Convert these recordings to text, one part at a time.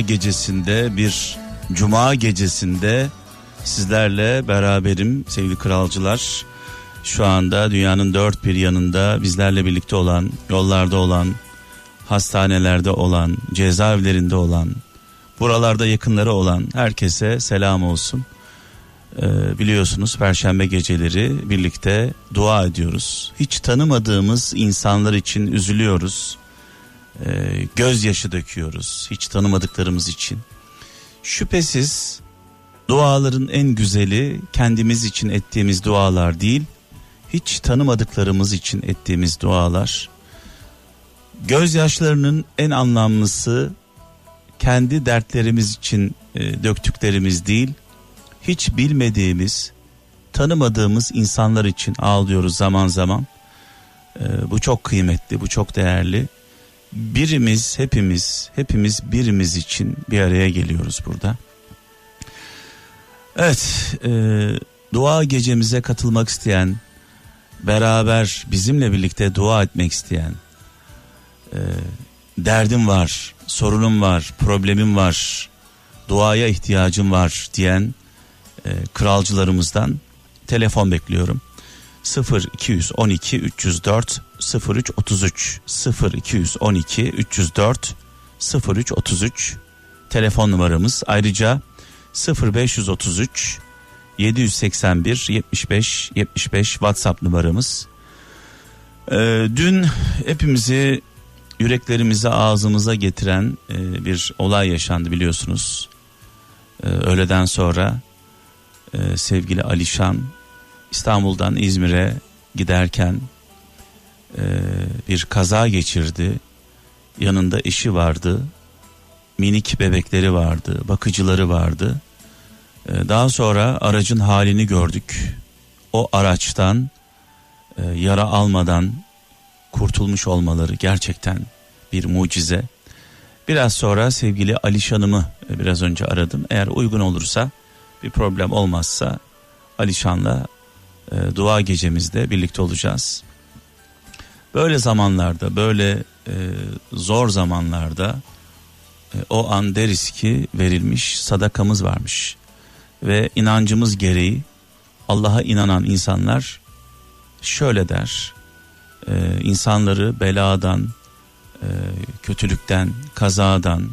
Gecesinde bir cuma gecesinde sizlerle beraberim sevgili kralcılar. Şu anda dünyanın dört bir yanında bizlerle birlikte olan, yollarda olan, hastanelerde olan, cezaevlerinde olan, buralarda yakınları olan herkese selam olsun. Ee, biliyorsunuz perşembe geceleri birlikte dua ediyoruz. Hiç tanımadığımız insanlar için üzülüyoruz. Ee, gözyaşı döküyoruz hiç tanımadıklarımız için. Şüphesiz duaların en güzeli kendimiz için ettiğimiz dualar değil, hiç tanımadıklarımız için ettiğimiz dualar. Gözyaşlarının en anlamlısı kendi dertlerimiz için e, döktüklerimiz değil, hiç bilmediğimiz, tanımadığımız insanlar için ağlıyoruz zaman zaman. E, bu çok kıymetli, bu çok değerli. Birimiz, hepimiz, hepimiz birimiz için bir araya geliyoruz burada. Evet, e, dua gecemize katılmak isteyen, beraber bizimle birlikte dua etmek isteyen, e, derdim var, sorunum var, problemim var, duaya ihtiyacım var diyen e, kralcılarımızdan telefon bekliyorum. 0 212 304 03 33 0 212 304 03 33 telefon numaramız ayrıca 0533 781 75 75 WhatsApp numaramız. Ee, dün hepimizi yüreklerimize ağzımıza getiren e, bir olay yaşandı biliyorsunuz. Ee, öğleden sonra e, sevgili Alişan İstanbul'dan İzmir'e giderken e, bir kaza geçirdi. Yanında eşi vardı. Minik bebekleri vardı, bakıcıları vardı. E, daha sonra aracın halini gördük. O araçtan e, yara almadan kurtulmuş olmaları gerçekten bir mucize. Biraz sonra sevgili Alişan'ımı e, biraz önce aradım. Eğer uygun olursa bir problem olmazsa Alişan'la e, dua gecemizde birlikte olacağız. Böyle zamanlarda böyle e, zor zamanlarda e, o an deriz ki verilmiş sadakamız varmış. Ve inancımız gereği Allah'a inanan insanlar şöyle der. E, insanları beladan, e, kötülükten, kazadan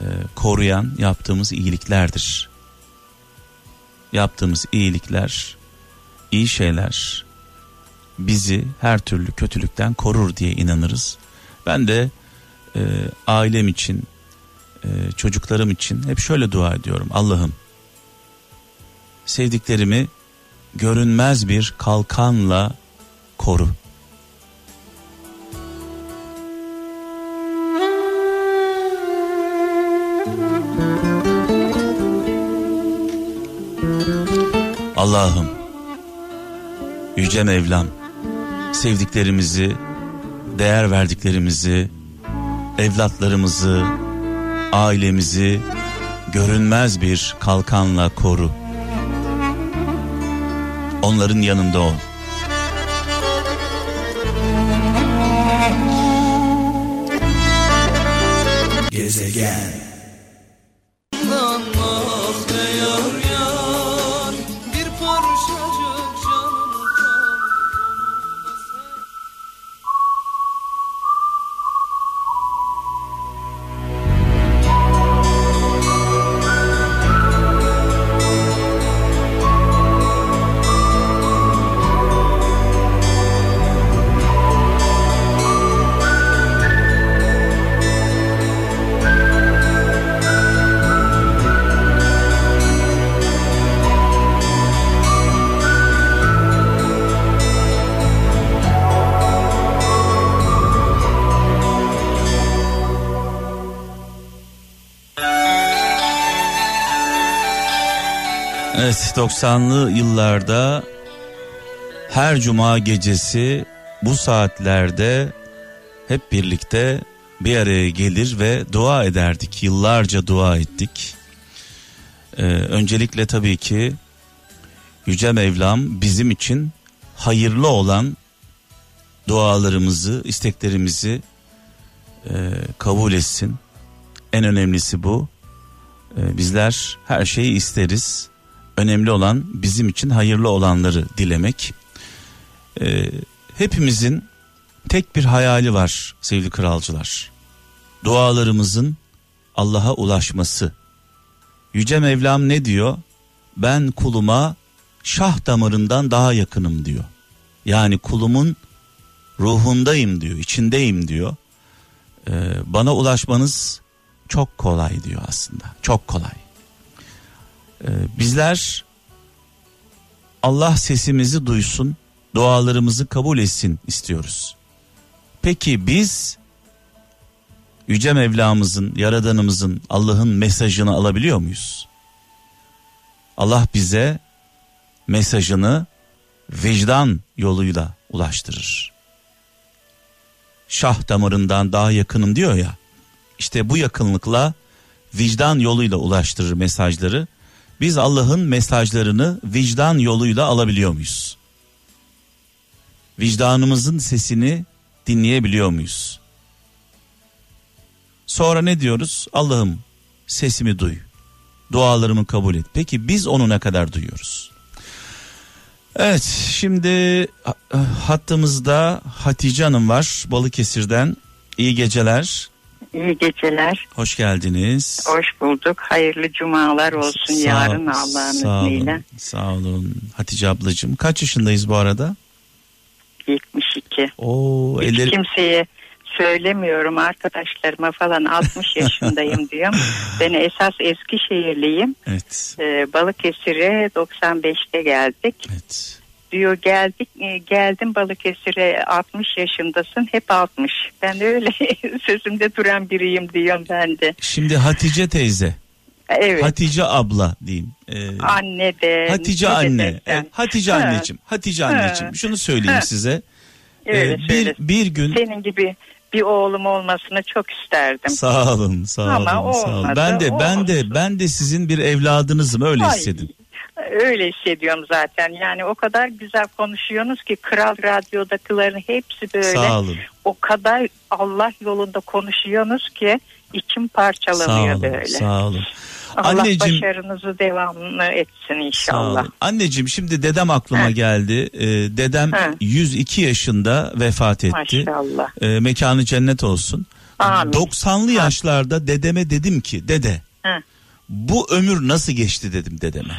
e, koruyan yaptığımız iyiliklerdir. Yaptığımız iyilikler iyi şeyler bizi her türlü kötülükten korur diye inanırız. Ben de e, ailem için, e, çocuklarım için hep şöyle dua ediyorum. Allah'ım sevdiklerimi görünmez bir kalkanla koru. Allah'ım Yüce Mevlam sevdiklerimizi, değer verdiklerimizi, evlatlarımızı, ailemizi görünmez bir kalkanla koru. Onların yanında ol. Gezegen Evet 90'lı yıllarda her cuma gecesi bu saatlerde hep birlikte bir araya gelir ve dua ederdik. Yıllarca dua ettik. Ee, öncelikle tabii ki Yüce Mevlam bizim için hayırlı olan dualarımızı, isteklerimizi e, kabul etsin. En önemlisi bu. E, bizler her şeyi isteriz. Önemli olan bizim için hayırlı olanları dilemek. E, hepimizin tek bir hayali var sevgili kralcılar. Dualarımızın Allah'a ulaşması. Yüce Mevlam ne diyor? Ben kuluma şah damarından daha yakınım diyor. Yani kulumun ruhundayım diyor, içindeyim diyor. Ee, bana ulaşmanız çok kolay diyor aslında. Çok kolay. Ee, bizler Allah sesimizi duysun, dualarımızı kabul etsin istiyoruz. Peki biz Yüce Mevlamızın, Yaradanımızın, Allah'ın mesajını alabiliyor muyuz? Allah bize mesajını vicdan yoluyla ulaştırır. Şah damarından daha yakınım diyor ya. İşte bu yakınlıkla vicdan yoluyla ulaştırır mesajları. Biz Allah'ın mesajlarını vicdan yoluyla alabiliyor muyuz? Vicdanımızın sesini dinleyebiliyor muyuz? Sonra ne diyoruz? Allah'ım sesimi duy. Dualarımı kabul et. Peki biz onu ne kadar duyuyoruz? Evet şimdi hattımızda Hatice Hanım var Balıkesir'den. İyi geceler. İyi geceler. Hoş geldiniz. Hoş bulduk. Hayırlı cumalar olsun sağ, yarın Allah'ın sağ izniyle. Olun, sağ olun Hatice ablacığım. Kaç yaşındayız bu arada? 72. Oo, Hiç elleri... kimseye söylemiyorum arkadaşlarıma falan 60 yaşındayım diyorum. Ben esas Eskişehirliyim. Evet. Ee, Balıkesir'e 95'te geldik. Evet. Diyor geldik e, geldim Balıkesir'e 60 yaşındasın hep 60. Ben de öyle sözümde duran biriyim diyorum ben de. Şimdi Hatice teyze. Evet. Hatice abla diyeyim. Ee, anne de. Hatice ne anne. demekten. Evet, Hatice Ha. anneciğim. Hatice Ha. anneciğim. Şunu söyleyeyim Ha. size. Öyle Ee, bir söyle. bir gün Senin gibi bir oğlum olmasını çok isterdim. Sağ olun, sağ Ama olun, sağ olun. olmadı, Ben de ben de ben de sizin bir evladınızım öyle Ay, hissedin. Öyle hissediyorum zaten. Yani o kadar güzel konuşuyorsunuz ki Kral Radyo'dakilerin hepsi böyle. Sağ olun. O kadar Allah yolunda konuşuyorsunuz ki içim Sağ parçalanıyor olun. böyle. Sağ olun. Allah Anneciğim başarınızı devamlı etsin sağ inşallah. Anneciğim şimdi dedem aklıma Ha. geldi. Ee, dedem Ha. 102 yaşında vefat etti. Maşallah. Ee, mekanı cennet olsun. Amin. 90'lı Ha. yaşlarda dedeme dedim ki dede Ha. bu ömür nasıl geçti dedim dedeme.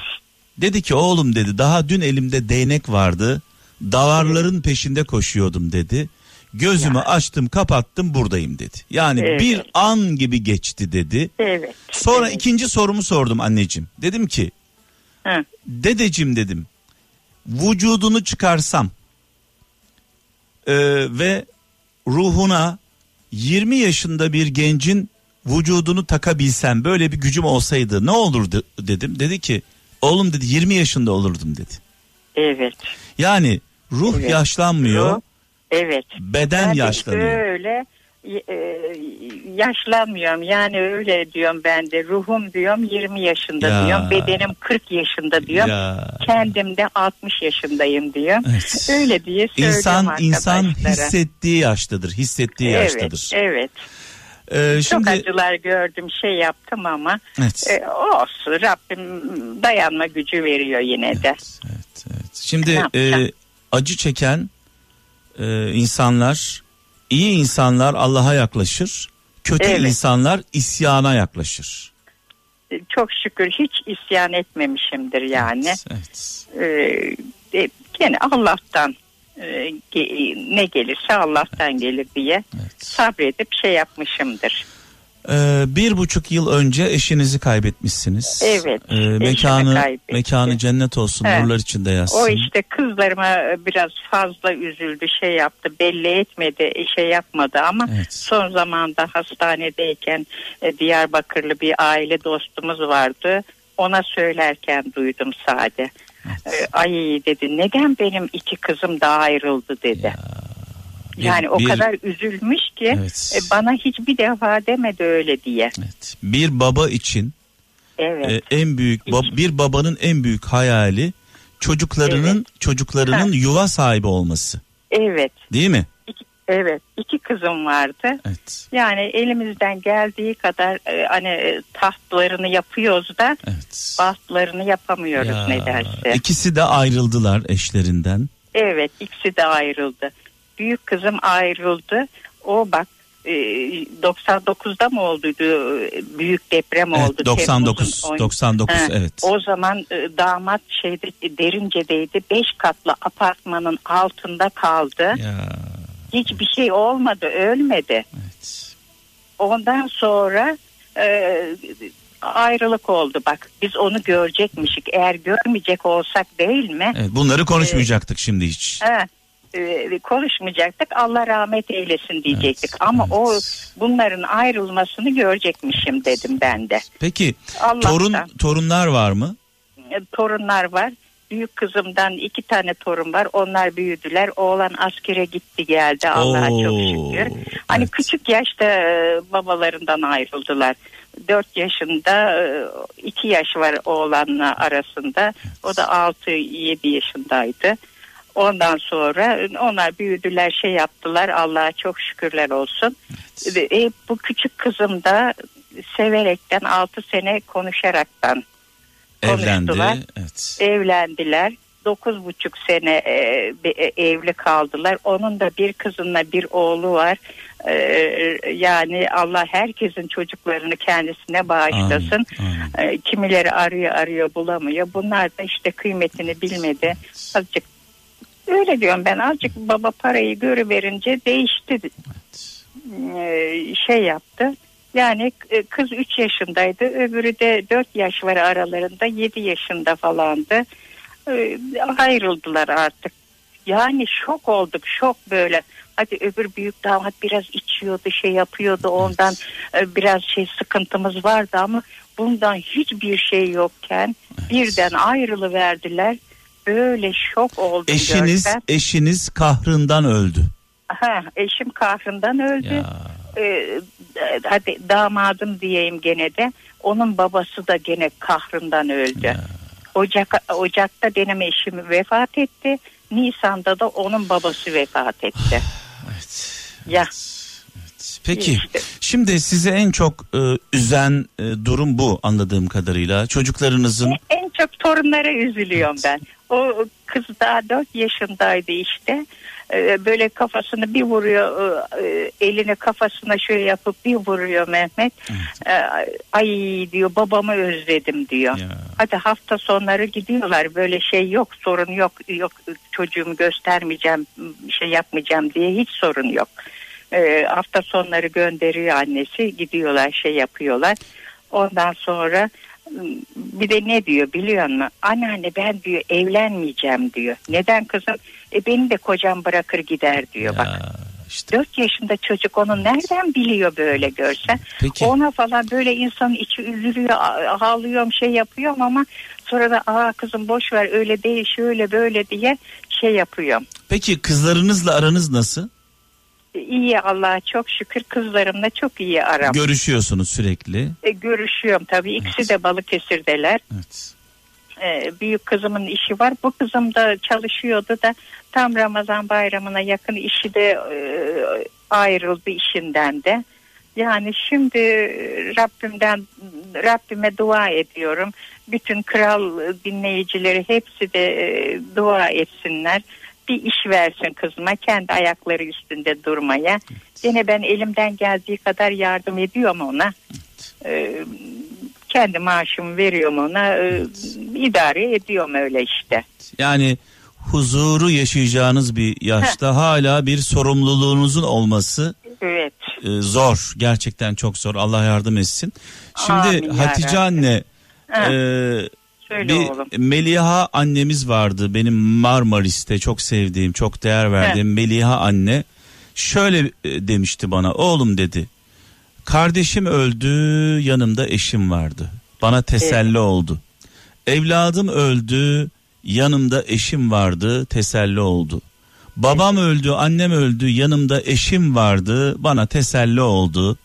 Dedi ki oğlum dedi daha dün elimde değnek vardı. Davarların peşinde koşuyordum dedi. Gözümü açtım kapattım buradayım dedi. Yani Evet. bir an gibi geçti dedi. Evet. Sonra evet. ikinci sorumu sordum anneciğim. Dedim ki Ha. dedeciğim dedim vücudunu çıkarsam e, ve ruhuna 20 yaşında bir gencin vücudunu takabilsem böyle bir gücüm olsaydı ne olurdu dedim. Dedi ki oğlum dedi 20 yaşında olurdum dedi. Evet. Yani ruh Evet. yaşlanmıyor Ruh, Evet. beden Ben yaşlanıyor. Öyle e, yaşlanmıyorum yani öyle diyorum ben de ruhum diyorum 20 yaşında Ya. diyorum bedenim 40 yaşında diyorum Ya. kendim de 60 yaşındayım diyorum Evet. öyle diye söylüyorum İnsan insan hissettiği yaştadır, hissettiği yaştadır. Evet, evet. Ee, Çok şimdi acılar gördüm şey yaptım ama evet. e, olsun Rabbim dayanma gücü veriyor yine de. Evet, evet. Şimdi Ne yapacağım? e, acı çeken e, insanlar, iyi insanlar Allah'a yaklaşır, kötü Evet. insanlar isyana yaklaşır. Çok şükür hiç isyan etmemişimdir yani. Evet. Ee, e, gene Allah'tan e, ne gelirse Allah'tan gelir diye evet. sabredip şey yapmışımdır. Ee, bir buçuk yıl önce eşinizi kaybetmişsiniz. Evet, Ee, mekanı mekanı cennet olsun, Evet. nurlar içinde yatsın. O işte kızlarıma biraz fazla üzüldü şey yaptı belli etmedi e, şey yapmadı ama Evet. son zamanda hastanedeyken e, Diyarbakırlı bir aile dostumuz vardı. Ona söylerken duydum sade. Evet. E, Ay dedi neden benim iki kızım daha ayrıldı dedi. Bir- yani o bir- kadar üzülmüş ki Evet. e, bana hiçbir defa demedi öyle diye. Evet. Bir baba için Evet. e, en büyük bab- bir babanın en büyük hayali çocuklarının çocuklarının yuva sahibi olması. Evet. Değil mi? Evet iki kızım vardı. Evet. Yani elimizden geldiği kadar e, hani e, tahtlarını yapıyoruz da Evet. bahtlarını yapamıyoruz Ya, nedense. İkisi de ayrıldılar eşlerinden. Evet ikisi de ayrıldı. Büyük kızım ayrıldı. O bak e, 99'da mı olduydu e, büyük deprem Evet, oldu. 99 Temmuz'un on- 99 Ha, evet. O zaman e, damat şeyde derince'deydi. Beş katlı apartmanın altında kaldı. Ya Hiçbir şey olmadı, ölmedi. evet. Ondan sonra e, ayrılık oldu bak. Biz onu görecekmişik. Eğer görmeyecek olsak değil mi? Evet, bunları konuşmayacaktık şimdi hiç. Ha, e, konuşmayacaktık. Allah rahmet eylesin diyecektik. Evet, Ama evet. o bunların ayrılmasını görecekmişim dedim ben de. Peki Allah'tan. torun torunlar var mı? E, torunlar var. Büyük kızımdan iki tane torun var. Onlar büyüdüler. Oğlan askere gitti geldi. Allah'a çok şükür. Hani evet. küçük yaşta e, babalarından ayrıldılar. Dört yaşında e, iki yaş var oğlanla arasında. O da altı yedi yaşındaydı. Ondan sonra onlar büyüdüler şey yaptılar. Allah'a çok şükürler olsun. E, bu küçük kızım da severekten altı sene konuşaraktan Evlendi. konuştular. Evet. evlendiler. Dokuz buçuk sene e, e, evli kaldılar. Onun da bir kızınla bir oğlu var. E, yani Allah herkesin çocuklarını kendisine bağışlasın. Amin, amin. E, kimileri arıyor arıyor bulamıyor. Bunlar da işte kıymetini bilmedi. Azıcık öyle diyorum ben azıcık baba parayı görüverince değişti e, şey yaptı. Yani e, kız 3 yaşındaydı öbürü de 4 yaş var aralarında 7 yaşında falandı. E, Ayrıldılar artık. Yani şok olduk şok böyle. Hadi öbür büyük damat biraz içiyordu şey yapıyordu ondan e, biraz şey sıkıntımız vardı ama bundan hiçbir şey yokken birden ayrılıverdiler. Böyle şok oldum Eşiniz görsem. eşiniz kahrından öldü. Ha, eşim kahrından öldü. Ya. Ee, hadi damadım diyeyim gene de onun babası da gene kahrından öldü. Ya. Ocak Ocak'ta benim eşim vefat etti. Nisan'da da onun babası vefat etti. Evet. Ya. Evet. Peki İşte. şimdi sizi en çok e, üzen e, durum bu anladığım kadarıyla. Çocuklarınızın En çok torunlara üzülüyorum ben. O kız daha 4 yaşındaydı işte. Ee, Böyle kafasını bir vuruyor, e, elini kafasına şöyle yapıp bir vuruyor Mehmet. Ee, Ay diyor babamı özledim diyor. Ya. Hadi hafta sonları gidiyorlar böyle şey yok sorun yok yok çocuğumu göstermeyeceğim şey yapmayacağım diye hiç sorun yok. Hafta sonları gönderiyor annesi gidiyorlar şey yapıyorlar. Ondan sonra bir de ne diyor biliyor musun? Anneanne ben diyor evlenmeyeceğim diyor. Neden kızım? E beni de kocam bırakır gider diyor bak. Ya, işte 4 yaşında çocuk onu nereden biliyor böyle görsen. Peki. Ona falan böyle insanın içi üzülüyor, ağlıyorum şey yapıyorum ama sonra da aa kızım boş ver öyle değil şöyle böyle diye şey yapıyorum. Peki kızlarınızla aranız nasıl? İyi Allah'a çok şükür kızlarımla çok iyi aram. Görüşüyorsunuz sürekli. E, görüşüyorum tabii ikisi de Balıkesir'deler. Evet. E, büyük kızımın işi var. Bu kızım da çalışıyordu da tam Ramazan bayramına yakın işi de e, ayrıldı işinden de. Yani şimdi Rabbimden Rabbime dua ediyorum. Bütün kral dinleyicileri hepsi de e, dua etsinler. Bir iş versin kızıma kendi ayakları üstünde durmaya. Yine ben elimden geldiği kadar yardım ediyorum ona. E, kendi maaşımı veriyorum ona. E, idare ediyorum öyle işte. Yani huzuru yaşayacağınız bir yaşta hala bir sorumluluğunuzun olması Evet. e, zor. Gerçekten çok zor. Allah yardım etsin. Şimdi Amin Hatice Rabbi. anne Ha, e, söyle bir oğlum. Meliha annemiz vardı. Benim Marmaris'te çok sevdiğim, çok değer verdiğim Meliha anne. Şöyle e, demişti bana. Oğlum dedi. Kardeşim öldü, yanımda eşim vardı. Bana teselli oldu. Evladım öldü, yanımda eşim vardı, teselli oldu. Babam öldü, annem öldü, yanımda eşim vardı, bana teselli oldu.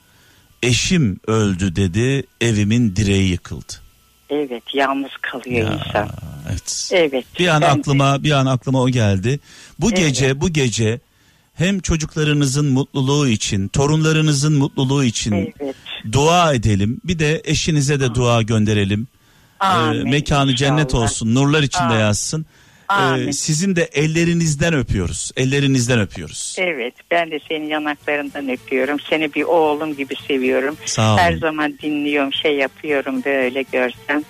Eşim öldü dedi, evimin direği yıkıldı. Evet yalnız kalıyor insan. Evet. Evet. Bir an ben- aklıma bir an aklıma o geldi. Bu Evet. gece bu gece hem çocuklarınızın mutluluğu için, torunlarınızın mutluluğu için Evet. dua edelim. Bir de eşinize de dua gönderelim. Ee, Amin, mekanı cennet inşallah. olsun, nurlar içinde Amin. yazsın. Ee, sizin de ellerinizden öpüyoruz. Ellerinizden öpüyoruz. Evet ben de senin yanaklarından öpüyorum. Seni bir oğlum gibi seviyorum. Sağ olun. Her zaman dinliyorum şey yapıyorum böyle görsem.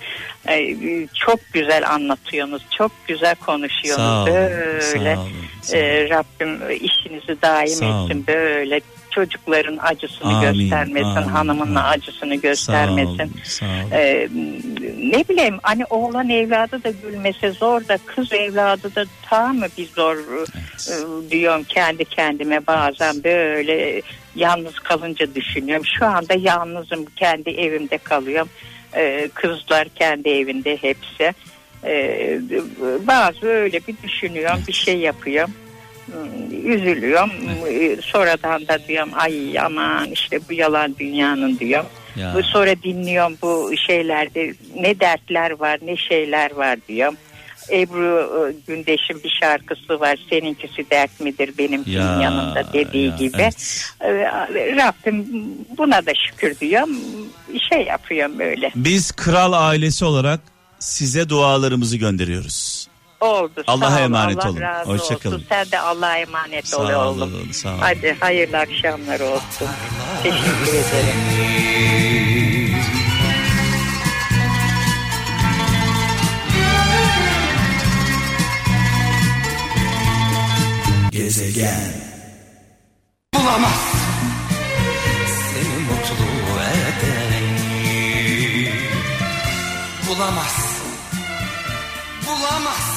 Ee, çok güzel anlatıyorsunuz. Çok güzel konuşuyorsunuz. Sağ olun. Böyle. Sağ olun. Sağ. Ee, Rabbim işinizi daim Sağ olun. etsin böyle. Çocukların acısını Amin, göstermesin. amin, hanımının amin. acısını Sağ göstermesin. olun. Sağ olun. Ee, ne bileyim hani oğlan evladı da gülmese zor da kız evladı da tam mı bir zor Evet. e, diyorum kendi kendime bazen böyle yalnız kalınca düşünüyorum. Şu anda yalnızım kendi evimde kalıyorum. Ee, kızlar kendi evinde hepsi. Ee, bazı öyle bir düşünüyorum bir şey yapıyorum. Hmm, Üzülüyorum. Ee, Sonradan da diyorum ay aman işte bu yalan dünyanın diyorum. Ya. Bu sonra dinliyorum bu şeylerde ne dertler var ne şeyler var diyorum. Ebru e, Gündeş'in bir şarkısı var. Seninkisi dert midir benimkinin Ya, yanında dediği ya, gibi. evet. E, Rabbim buna da şükür diyorum. Şey yapıyorum böyle. Biz kral ailesi olarak size dualarımızı gönderiyoruz. Oldu. Allah'a ol, emanet Allah olun. razı Hoşça olsun. kalın. Sen de Allah'a emanet ol Sağ oğlum. olun. Sağ olun. Hadi hayırlı akşamlar olsun. Teşekkür ederim. Gezegen. Bulamaz seni mutlu eden Bulamaz Bulamaz Benim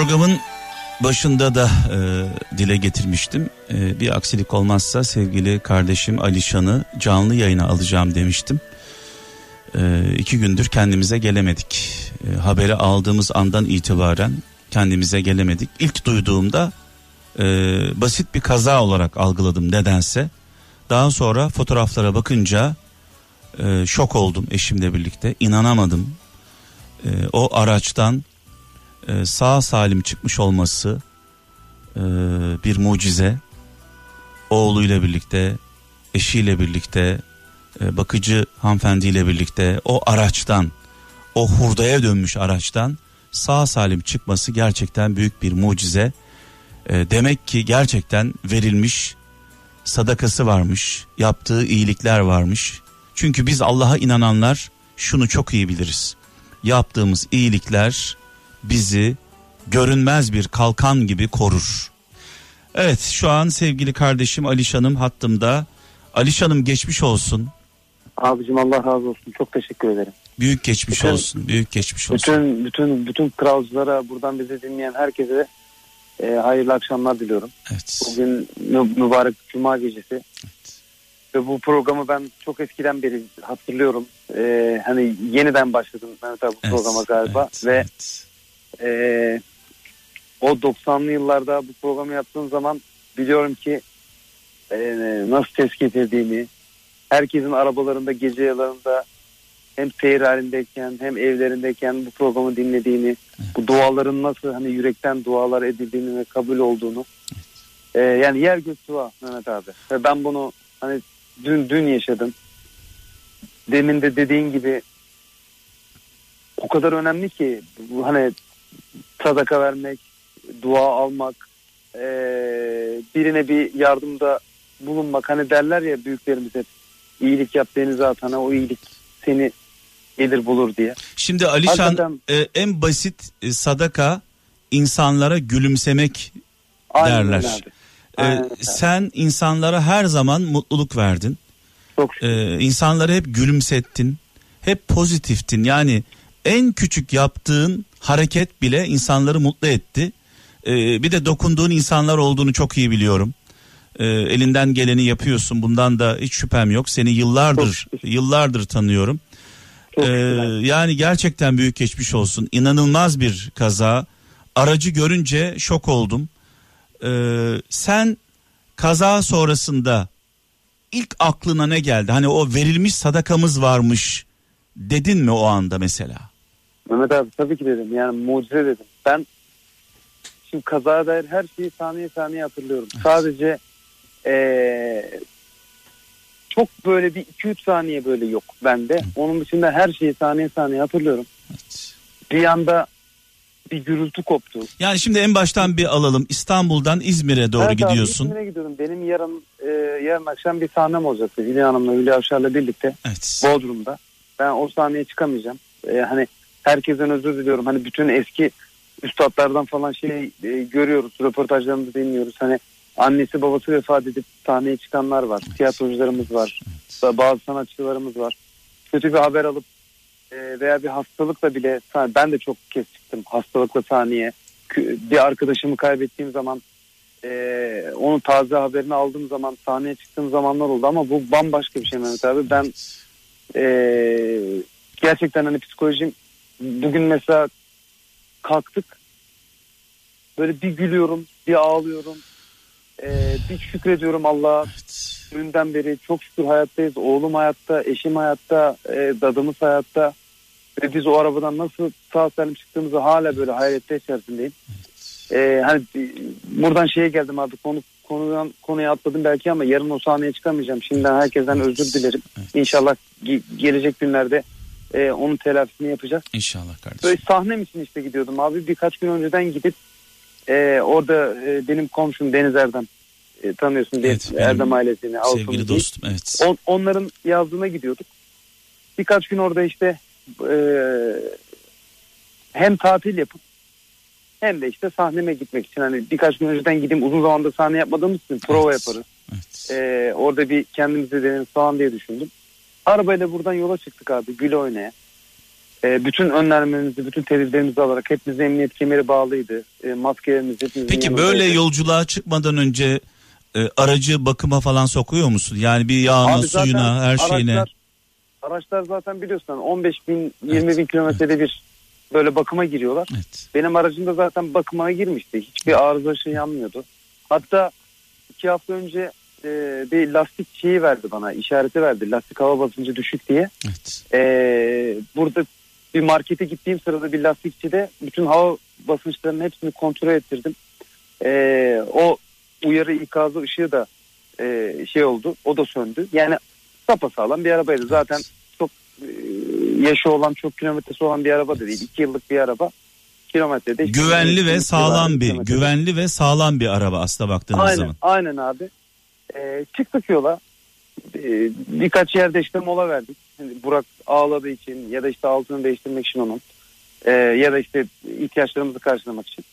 Programın başında da e, dile getirmiştim. E, bir aksilik olmazsa sevgili kardeşim Alişan'ı canlı yayına alacağım demiştim. E, iki gündür kendimize gelemedik. E, haberi aldığımız andan itibaren kendimize gelemedik. İlk duyduğumda e, basit bir kaza olarak algıladım nedense. Daha sonra fotoğraflara bakınca e, şok oldum eşimle birlikte. İnanamadım. E, o araçtan e, sağ salim çıkmış olması e, bir mucize. Oğluyla birlikte, eşiyle birlikte, e, bakıcı hanımefendiyle birlikte o araçtan, o hurdaya dönmüş araçtan sağ salim çıkması gerçekten büyük bir mucize. E, demek ki gerçekten verilmiş sadakası varmış, yaptığı iyilikler varmış. Çünkü biz Allah'a inananlar şunu çok iyi biliriz. Yaptığımız iyilikler bizi görünmez bir kalkan gibi korur. Evet şu an sevgili kardeşim Alişan'ım hattımda. Alişan'ım geçmiş olsun. Abicim Allah razı olsun. Çok teşekkür ederim. Büyük geçmiş Bütün- olsun. Büyük geçmiş olsun. Bütün bütün bütün kralcılara buradan bizi dinleyen herkese e, hayırlı akşamlar diliyorum. Evet. Bugün mü- mübarek cuma gecesi. Ve bu programı ben çok eskiden beri hatırlıyorum. E, hani yeniden başladım Mehmet abi bu Evet, programa galiba. evet, Ve evet. E, o 90'lı yıllarda bu programı yaptığım zaman biliyorum ki e, nasıl tespit edildiğini, herkesin arabalarında gece yalarında hem seyir halindeyken hem evlerindeyken bu programı dinlediğini, bu duaların nasıl hani yürekten dualar edildiğini ve kabul olduğunu. E, yani yer gök dua Mehmet abi. Ve ben bunu hani dün dün yaşadım. Demin de dediğin gibi o kadar önemli ki hani sadaka vermek, dua almak, eee, birine bir yardımda bulunmak. Hani derler ya büyüklerimiz hep iyilik yap denize at hani o iyilik seni gelir bulur diye. Şimdi Alişan Hakikaten- e, en basit e, sadaka insanlara gülümsemek Aynen Derler. abi. Aynen. sen insanlara her zaman mutluluk verdin. Çok şükür. Ee, insanları hep gülümsettin. Hep pozitiftin. Yani en küçük yaptığın hareket bile insanları mutlu etti. Ee, bir de dokunduğun insanlar olduğunu çok iyi biliyorum. Ee, elinden geleni yapıyorsun. Bundan da hiç şüphem yok. Seni yıllardır yıllardır tanıyorum. Ee, yani gerçekten büyük geçmiş olsun. İnanılmaz bir kaza. Aracı görünce şok oldum. Ee, sen kaza sonrasında ilk aklına ne geldi? Hani o verilmiş sadakamız varmış dedin mi o anda mesela? Mehmet abi tabii ki dedim yani mucize dedim. Ben şimdi kazaya dair her şeyi saniye saniye hatırlıyorum. Sadece eee, çok böyle bir 2-3 saniye böyle yok bende. Onun dışında her şeyi saniye saniye hatırlıyorum. Bir anda bir gürültü koptu. Yani şimdi en baştan bir alalım. İstanbul'dan İzmir'e doğru Evet abi, gidiyorsun. İzmir'e gidiyorum. Benim yarın e, yarın akşam bir sahnem olacaktı. Hülya Hanım'la Hülya Avşar'la birlikte Evet. Bodrum'da. Ben o sahneye çıkamayacağım. E, hani herkesten özür diliyorum. Hani bütün eski üstadlardan falan şey e, görüyoruz. Röportajlarımızı dinliyoruz. Hani annesi babası vefat edip sahneye çıkanlar var. Tiyatrocularımız var. Bazı sanatçılarımız var. Kötü bir haber alıp e, veya bir hastalıkla bile ben de çok kez çıktım hastalıkla sahneye. Bir arkadaşımı kaybettiğim zaman e, onun taze haberini aldığım zaman sahneye çıktığım zamanlar oldu ama bu bambaşka bir şey Mehmet abi. Ben e, gerçekten hani psikolojim bugün mesela kalktık. Böyle bir gülüyorum bir ağlıyorum. E, bir şükrediyorum Allah'a. Dünden beri çok şükür hayattayız. Oğlum hayatta eşim hayatta e, dadımız hayatta. Ve biz o arabadan nasıl sağ salim çıktığımızı hala böyle hayrette içerisindeyim. E, hani buradan şeye geldim abi konu konudan konuya atladım belki ama yarın o sahneye çıkamayacağım. Şimdiden herkesten özür dilerim. İnşallah ge- gelecek günlerde e, onun telafisini yapacağız. İnşallah kardeşim. Böyle sahnem için işte gidiyordum abi. Birkaç gün önceden gidip e, orada e, benim komşum Deniz Erdem e, tanıyorsun Evet, Deniz Erdem ailesini. Altın Sevgili değil. dostum evet. On- onların yazdığına gidiyorduk. Birkaç gün orada işte e, hem tatil yapıp hem de işte sahneme gitmek için hani birkaç gün önceden gideyim uzun zamanda sahne yapmadığımız için prova Evet. yaparız. evet. E, orada bir kendimizi deneriz falan diye düşündüm. Arabayla buradan yola çıktık abi gül oynaya. E, bütün önlemlerimizi, bütün tedbirlerimizi alarak hepimizin emniyet kemeri bağlıydı. E, maskelerimiz hepimizin Peki böyle yolculuğa çıkmadan önce e, aracı bakıma falan sokuyor musun? Yani bir yağına, Abi zaten suyuna, her şeyine. Araçlar, araçlar zaten biliyorsun 15 bin 20 Evet, bin kilometrede bir böyle bakıma giriyorlar. Evet. Benim aracım da zaten bakıma girmişti. Hiçbir arıza şey yanmıyordu. Hatta iki hafta önce e, bir lastik şeyi verdi bana işareti verdi. Lastik hava basıncı düşük diye. Evet. E, burada bir markete gittiğim sırada bir lastikçide bütün hava basınçlarının hepsini kontrol ettirdim. E, o uyarı ikazı ışığı da e, şey oldu. O da söndü. Yani sapasağlam bir arabaydı. Zaten çok e, yaşı olan çok kilometresi olan bir araba da değil. İki yıllık bir araba. Kilometrede. Güvenli ve 200 sağlam bir, kilometrede. güvenli ve sağlam bir araba aslına baktığınız Aynen, zaman. aynen abi. Ee, çıktık yola. Ee, birkaç yerde işte mola verdik. Hani Burak ağladığı için ya da işte altını değiştirmek için onun. Ee, ya da işte ihtiyaçlarımızı karşılamak için.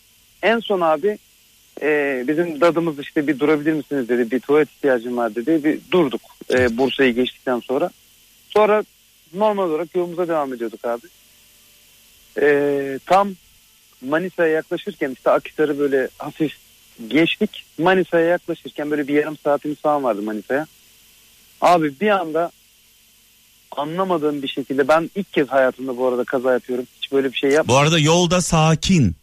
En son abi e, bizim dadımız işte bir durabilir misiniz dedi. Bir tuvalet ihtiyacım var dedi. Bir durduk e, Bursa'yı geçtikten sonra. Sonra normal olarak yolumuza devam ediyorduk abi. Ee, tam Manisa'ya yaklaşırken işte Akhisar'ı böyle hafif geçtik. Manisa'ya yaklaşırken böyle bir yarım saatimiz falan vardı Manisa'ya. Abi bir anda anlamadığım bir şekilde ben ilk kez hayatımda bu arada kaza yapıyorum. Hiç böyle bir şey yap. Bu arada yolda sakin.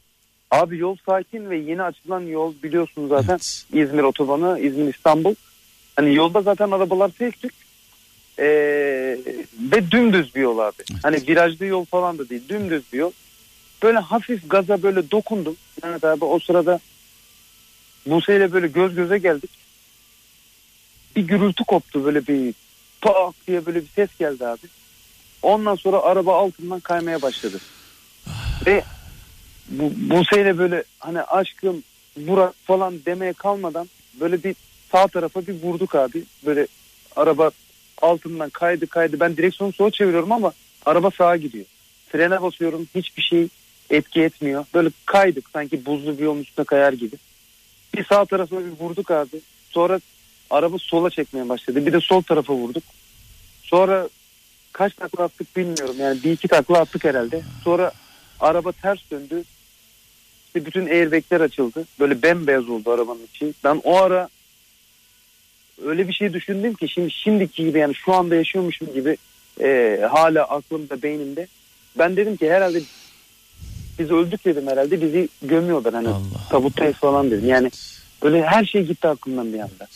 Abi yol sakin ve yeni açılan yol biliyorsunuz zaten Evet. İzmir otobanı, İzmir İstanbul. Hani yolda zaten arabalar tek tük. Ee, ve dümdüz bir yol abi. Hani virajlı yol falan da değil dümdüz bir yol. Böyle hafif gaza böyle dokundum. Evet abi o sırada Buse ile böyle göz göze geldik. Bir gürültü koptu böyle bir tak diye böyle bir ses geldi abi. Ondan sonra araba altından kaymaya başladı. Ve bu, Buse ile böyle hani aşkım Burak falan demeye kalmadan böyle bir sağ tarafa bir vurduk abi. Böyle araba altından kaydı kaydı. Ben direksiyonu sola çeviriyorum ama araba sağa gidiyor. Frene basıyorum hiçbir şey etki etmiyor. Böyle kaydık sanki buzlu bir yolun üstüne kayar gibi. Bir sağ tarafına bir vurduk abi. Sonra araba sola çekmeye başladı. Bir de sol tarafa vurduk. Sonra kaç takla attık bilmiyorum. Yani bir iki takla attık herhalde. Sonra araba ters döndü. İşte bütün airbagler açıldı. Böyle bembeyaz oldu arabanın içi. Ben o ara öyle bir şey düşündüm ki şimdi şimdiki gibi yani şu anda yaşıyormuşum gibi e, hala aklımda beynimde. Ben dedim ki herhalde biz öldük dedim herhalde bizi gömüyorlar hani Allah. tabuttayız falan dedim. Yani böyle her şey gitti aklımdan bir anda.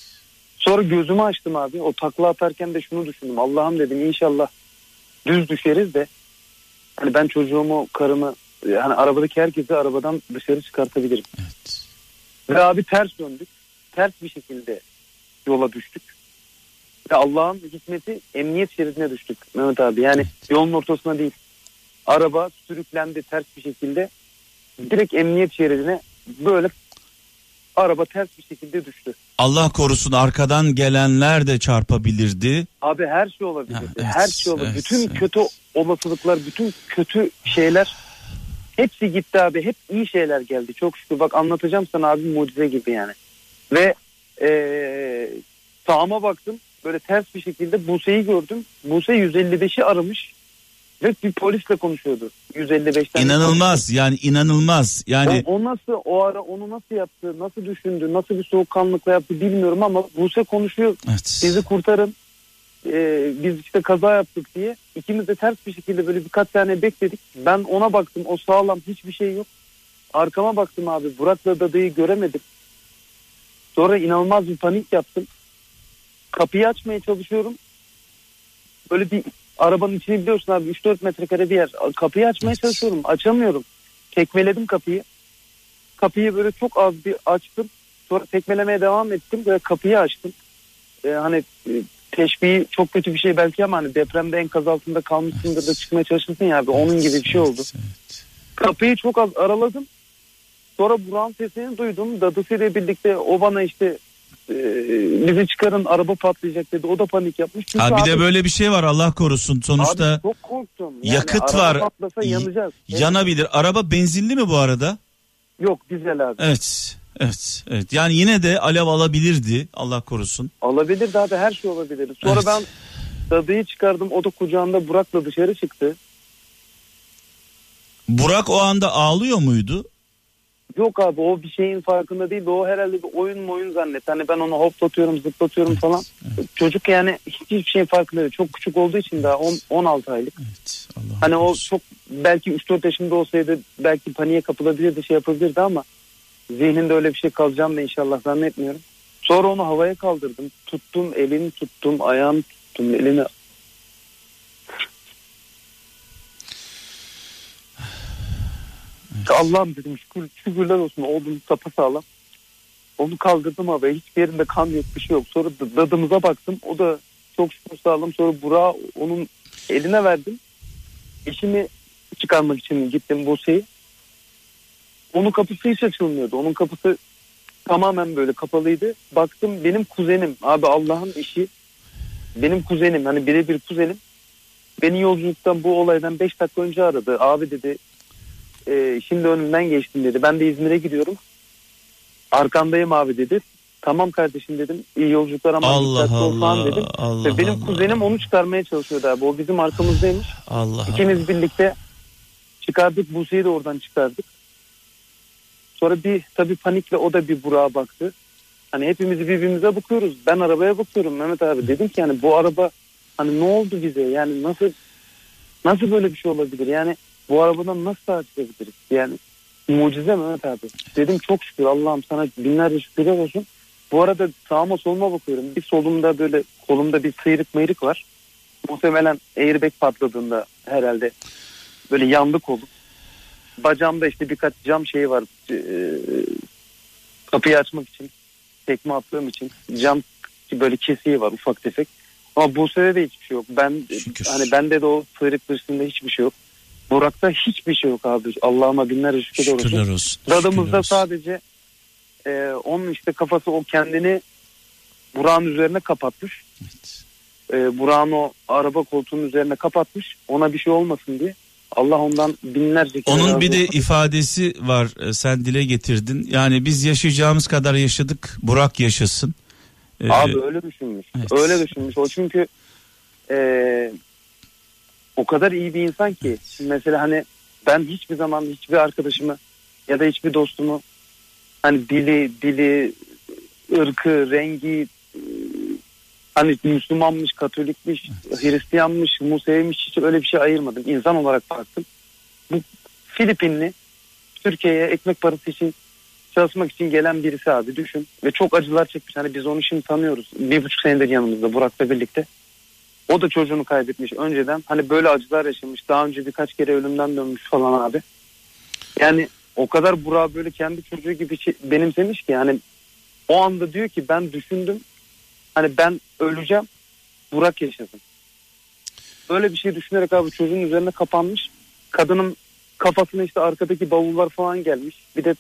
Sonra gözümü açtım abi. O takla atarken de şunu düşündüm. Allah'ım dedim inşallah düz düşeriz de hani ben çocuğumu, karımı hani arabadaki herkesi arabadan dışarı çıkartabilirim. Evet. Ve abi ters döndük. Ters bir şekilde yola düştük. Ve Allah'ın hikmeti emniyet şeridine düştük Mehmet abi. Yani yolun ortasına değil. Araba sürüklendi ters bir şekilde. Direkt emniyet şeridine böyle araba ters bir şekilde düştü. Allah korusun arkadan gelenler de çarpabilirdi. Abi her şey olabilir. Ha, evet, her şey olabilir. evet, bütün evet. kötü olasılıklar, bütün kötü şeyler hepsi gitti abi. Hep iyi şeyler geldi. Çok şükür. Bak anlatacağım sana abi mucize gibi yani. Ve eee sağıma baktım. Böyle ters bir şekilde Buse'yi gördüm. Buse 155'i aramış. Ve bir polisle konuşuyordu. 155'ten. İnanılmaz yani inanılmaz. Yani O, o nasıl o ara onu nasıl yaptı, nasıl düşündü, nasıl bir soğukkanlıkla yaptı bilmiyorum ama Buse konuşuyor. evet. Bizi kurtarın. Ee, biz işte kaza yaptık diye. İkimiz de ters bir şekilde böyle birkaç tane bekledik. Ben ona baktım. O sağlam hiçbir şey yok. Arkama baktım abi. Burak'la dadayı göremedim. Sonra inanılmaz bir panik yaptım. Kapıyı açmaya çalışıyorum. Böyle bir arabanın içini biliyorsun abi 3-4 metrekare bir yer. Kapıyı açmaya Evet. çalışıyorum. Açamıyorum. Tekmeledim kapıyı. Kapıyı böyle çok az bir açtım. Sonra tekmelemeye devam ettim. Böyle kapıyı açtım. Ee, hani e, teşbihi çok kötü bir şey belki ama hani depremde enkaz altında kalmışsındır da çıkmaya çalışırsın ya abi. Onun gibi bir şey oldu. Evet, evet. Kapıyı çok az araladım. Sonra Burak'ın sesini duydum. Dadısıyla birlikte o bana işte e, bizi çıkarın araba patlayacak dedi. O da panik yapmış. Çünkü Ha bir de abi- böyle bir şey var Allah korusun. Sonuçta Abi çok korktum. Yani yakıt var. patlasa yanacağız. Evet. yanabilir. Araba benzinli mi bu arada? Yok dizel abi. Evet. Evet. Evet. Yani yine de alev alabilirdi. Allah korusun. Olabilir abi her şey olabilir. Sonra Evet. ben dadıyı çıkardım. O da kucağında Burak'la dışarı çıktı. Burak o anda ağlıyor muydu? Yok abi o bir şeyin farkında değil. O herhalde bir oyun mu oyun zannet. Hani ben onu hoplatıyorum zıplatıyorum falan. Çocuk yani hiçbir şeyin farkında değil. Çok küçük olduğu için daha on- 16 aylık. Evet. Allah Hani o korusun. çok belki 3-4 yaşında olsaydı belki paniğe kapılabilirdi şey yapabilirdi ama zihninde öyle bir şey kalacağını da inşallah zannetmiyorum. Sonra onu havaya kaldırdım. Tuttum elini tuttum ayağını tuttum elini. Allah'ım dedim şükür, şükürler olsun oğlum sapasağlam. Onu kaldırdım havaya hiçbir yerinde kan yok bir şey yok. Sonra da- dadımıza baktım o da çok şükür sağlam. Sonra Burak'ı onun eline verdim. Eşimi çıkarmak için gittim Buse'yi. Onun kapısı hiç açılmıyordu. Onun kapısı tamamen böyle kapalıydı. Baktım benim kuzenim. Abi Allah'ın işi. Benim kuzenim. Hani birebir kuzenim. Beni yolculuktan bu olaydan 5 dakika önce aradı. Abi dedi "e, şimdi önümden geçtin dedi. Ben de İzmir'e gidiyorum. Arkandayım abi dedi. Tamam kardeşim dedim. İyi yolculuklar ama Allah dikkatli ol falan Allah. dedim. Allah Ve benim Allah. kuzenim onu çıkarmaya çalışıyordu abi. O bizim arkamızdaymış. Allah İkimiz birlikte çıkardık. Buse'yi de oradan çıkardık. Sonra bir tabii panikle o da bir Burak'a baktı. Hani hepimiz birbirimize bakıyoruz. Ben arabaya bakıyorum Mehmet abi. Dedim ki yani bu araba hani ne oldu bize? Yani nasıl nasıl böyle bir şey olabilir? Yani bu arabadan nasıl sağ çıkabiliriz? Yani mucize Mehmet abi. Dedim çok şükür Allah'ım sana binlerce şükürler olsun. Bu arada sağıma soluma bakıyorum. Bir solumda böyle kolumda bir sıyrık mıyrık var. Muhtemelen airbag patladığında herhalde böyle yandı kolum. Bacağımda işte birkaç cam şeyi var. Ee, kapıyı açmak için. Tekme attığım için. Cam böyle kesiği var ufak tefek. Ama Buse'de de hiçbir şey yok. Ben Şükür. hani bende de o sıyrık dışında hiçbir şey yok. Burak'ta hiçbir şey yok abi. Allah'ıma binlerce şükürler olsun. Şükürler olsun. Dadımızda olsun. sadece e, onun işte kafası o kendini Burak'ın üzerine kapatmış. Evet. E, Burak'ın o araba koltuğunun üzerine kapatmış. Ona bir şey olmasın diye. Allah ondan binlerce kere Onun bir de olsun. ifadesi var e, sen dile getirdin. Yani biz yaşayacağımız kadar yaşadık Burak yaşasın. Ee, Abi öyle düşünmüş. Evet. Öyle düşünmüş. O çünkü eee, o kadar iyi bir insan ki mesela hani ben hiçbir zaman hiçbir arkadaşımı ya da hiçbir dostumu hani dili, dili, ırkı, rengi eee, hani Müslümanmış, Katolikmiş, Hristiyanmış, Museymiş hiç öyle bir şey ayırmadım. İnsan olarak baktım. Bu Filipinli Türkiye'ye ekmek parası için çalışmak için gelen birisi abi düşün. Ve çok acılar çekmiş. Hani biz onu şimdi tanıyoruz. Bir buçuk senedir yanımızda Burak'la birlikte. O da çocuğunu kaybetmiş önceden. Hani böyle acılar yaşamış. Daha önce birkaç kere ölümden dönmüş falan abi. Yani o kadar Burak'ı böyle kendi çocuğu gibi benimsemiş ki yani o anda diyor ki ben düşündüm. Hani ben öleceğim. Burak yaşasın. Böyle bir şey düşünerek abi çocuğun üzerine kapanmış. Kadının kafasına işte arkadaki bavullar falan gelmiş. Bir de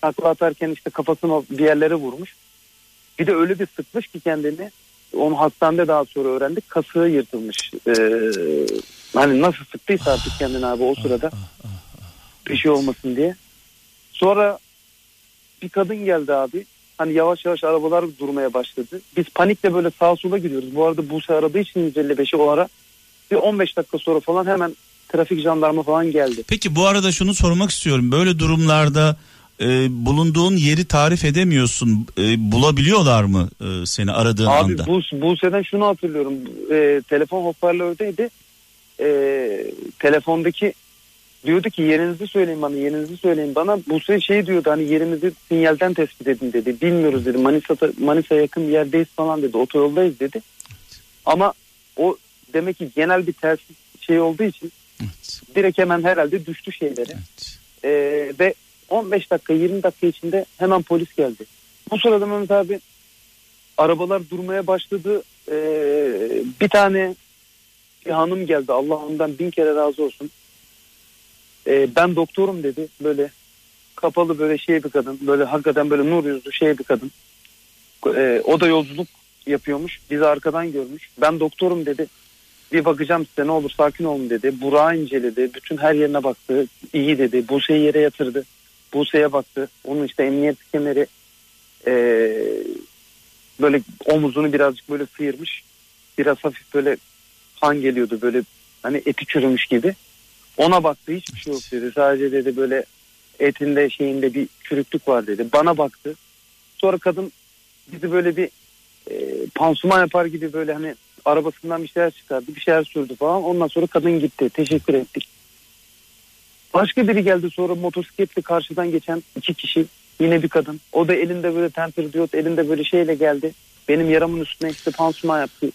takla atarken işte kafasını bir yerlere vurmuş. Bir de öyle bir sıkmış ki kendini. Onu hastanede daha sonra öğrendik. Kasığı yırtılmış. Ee, hani nasıl sıktıysa artık kendini abi o sırada. Bir şey olmasın diye. Sonra bir kadın geldi abi. Hani yavaş yavaş arabalar durmaya başladı. Biz panikle böyle sağa sola gidiyoruz. Bu arada Buse aradığı için 155'i o ara. Bir 15 dakika sonra falan hemen trafik jandarma falan geldi. Peki bu arada şunu sormak istiyorum. Böyle durumlarda e, bulunduğun yeri tarif edemiyorsun. E, bulabiliyorlar mı e, seni aradığın Abi anda? bu, Buse'den şunu hatırlıyorum. Ee, telefon hoparlördeydi. Ee, telefondaki diyordu ki yerinizi söyleyin bana yerinizi söyleyin bana. Buse şey diyordu hani yerimizi sinyalden tespit edin dedi. Bilmiyoruz dedi. Manisa, Manisa yakın bir yerdeyiz falan dedi. Otoyoldayız dedi. Ama o demek ki genel bir ters şey olduğu için Evet, direkt hemen herhalde düştü şeyleri. evet. Ee, ve 15 dakika 20 dakika içinde hemen polis geldi. Bu sırada Mehmet abi arabalar durmaya başladı. Ee, bir tane bir hanım geldi. Allah ondan bin kere razı olsun. Ee, ben doktorum dedi. Böyle kapalı böyle şey bir kadın. Böyle hakikaten böyle nur yüzlü şey bir kadın. Ee, o da yolculuk yapıyormuş. Bizi arkadan görmüş. Ben doktorum dedi. Bir bakacağım size ne olur sakin olun dedi. Burak'ı inceledi. Bütün her yerine baktı. İyi dedi. Buse'yi yere yatırdı. Buse'ye baktı. Onun işte emniyet kemeri ee, böyle omuzunu birazcık böyle sıyırmış. Biraz hafif böyle kan geliyordu böyle hani eti çürümüş gibi. Ona baktı hiçbir şey yok dedi. Sadece dedi böyle etinde şeyinde bir çürüklük var dedi. Bana baktı. Sonra kadın bizi böyle bir e, pansuman yapar gibi böyle hani arabasından bir şeyler çıkardı. Bir şeyler sürdü falan. Ondan sonra kadın gitti. Teşekkür ettik. Başka biri geldi sonra motosikletle karşıdan geçen iki kişi. Yine bir kadın. O da elinde böyle temper diyot elinde böyle şeyle geldi. Benim yaramın üstüne işte pansuman yaptı.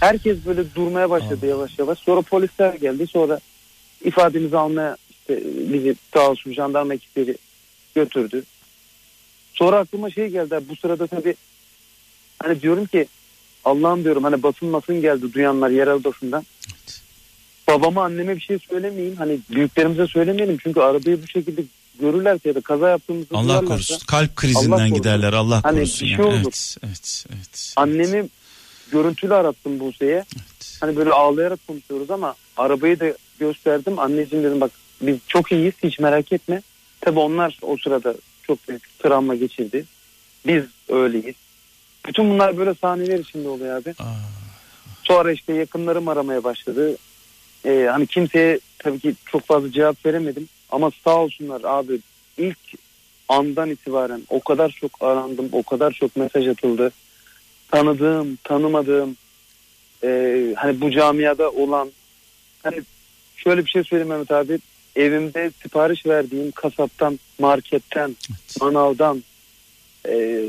Herkes böyle durmaya başladı yavaş yavaş. Sonra polisler geldi. Sonra ifademizi almaya işte bizi sağ olsun jandarma ekipleri götürdü. Sonra aklıma şey geldi. Bu sırada tabii hani diyorum ki Allah'ım diyorum hani basın masın geldi duyanlar yerel basından. Babama anneme bir şey söylemeyeyim. Hani büyüklerimize söylemeyelim. Çünkü arabayı bu şekilde görürlerse ya da kaza yaptığımızı Allah korusun. Kalp krizinden Allah korusun. giderler. Allah Hani korusun. bir şey olur. Evet, evet, evet. annemi görüntülü arattım Buse'ye. Evet. Hani böyle ağlayarak konuşuyoruz ama arabayı da gösterdim. Anneciğim dedim bak biz çok iyiyiz hiç merak etme. Tabi onlar o sırada çok büyük travma geçirdi. Biz öyleyiz. Bütün bunlar böyle sahneler içinde oluyor abi. Aa, Sonra işte yakınlarım aramaya başladı. Ee, hani kimseye tabii ki çok fazla cevap veremedim. Ama sağ olsunlar abi ilk andan itibaren o kadar çok arandım, o kadar çok mesaj atıldı. Tanıdığım, tanımadığım, e, hani bu camiada olan, hani şöyle bir şey söyleyeyim Mehmet abi. Evimde sipariş verdiğim kasaptan, marketten, evet. manavdan, e,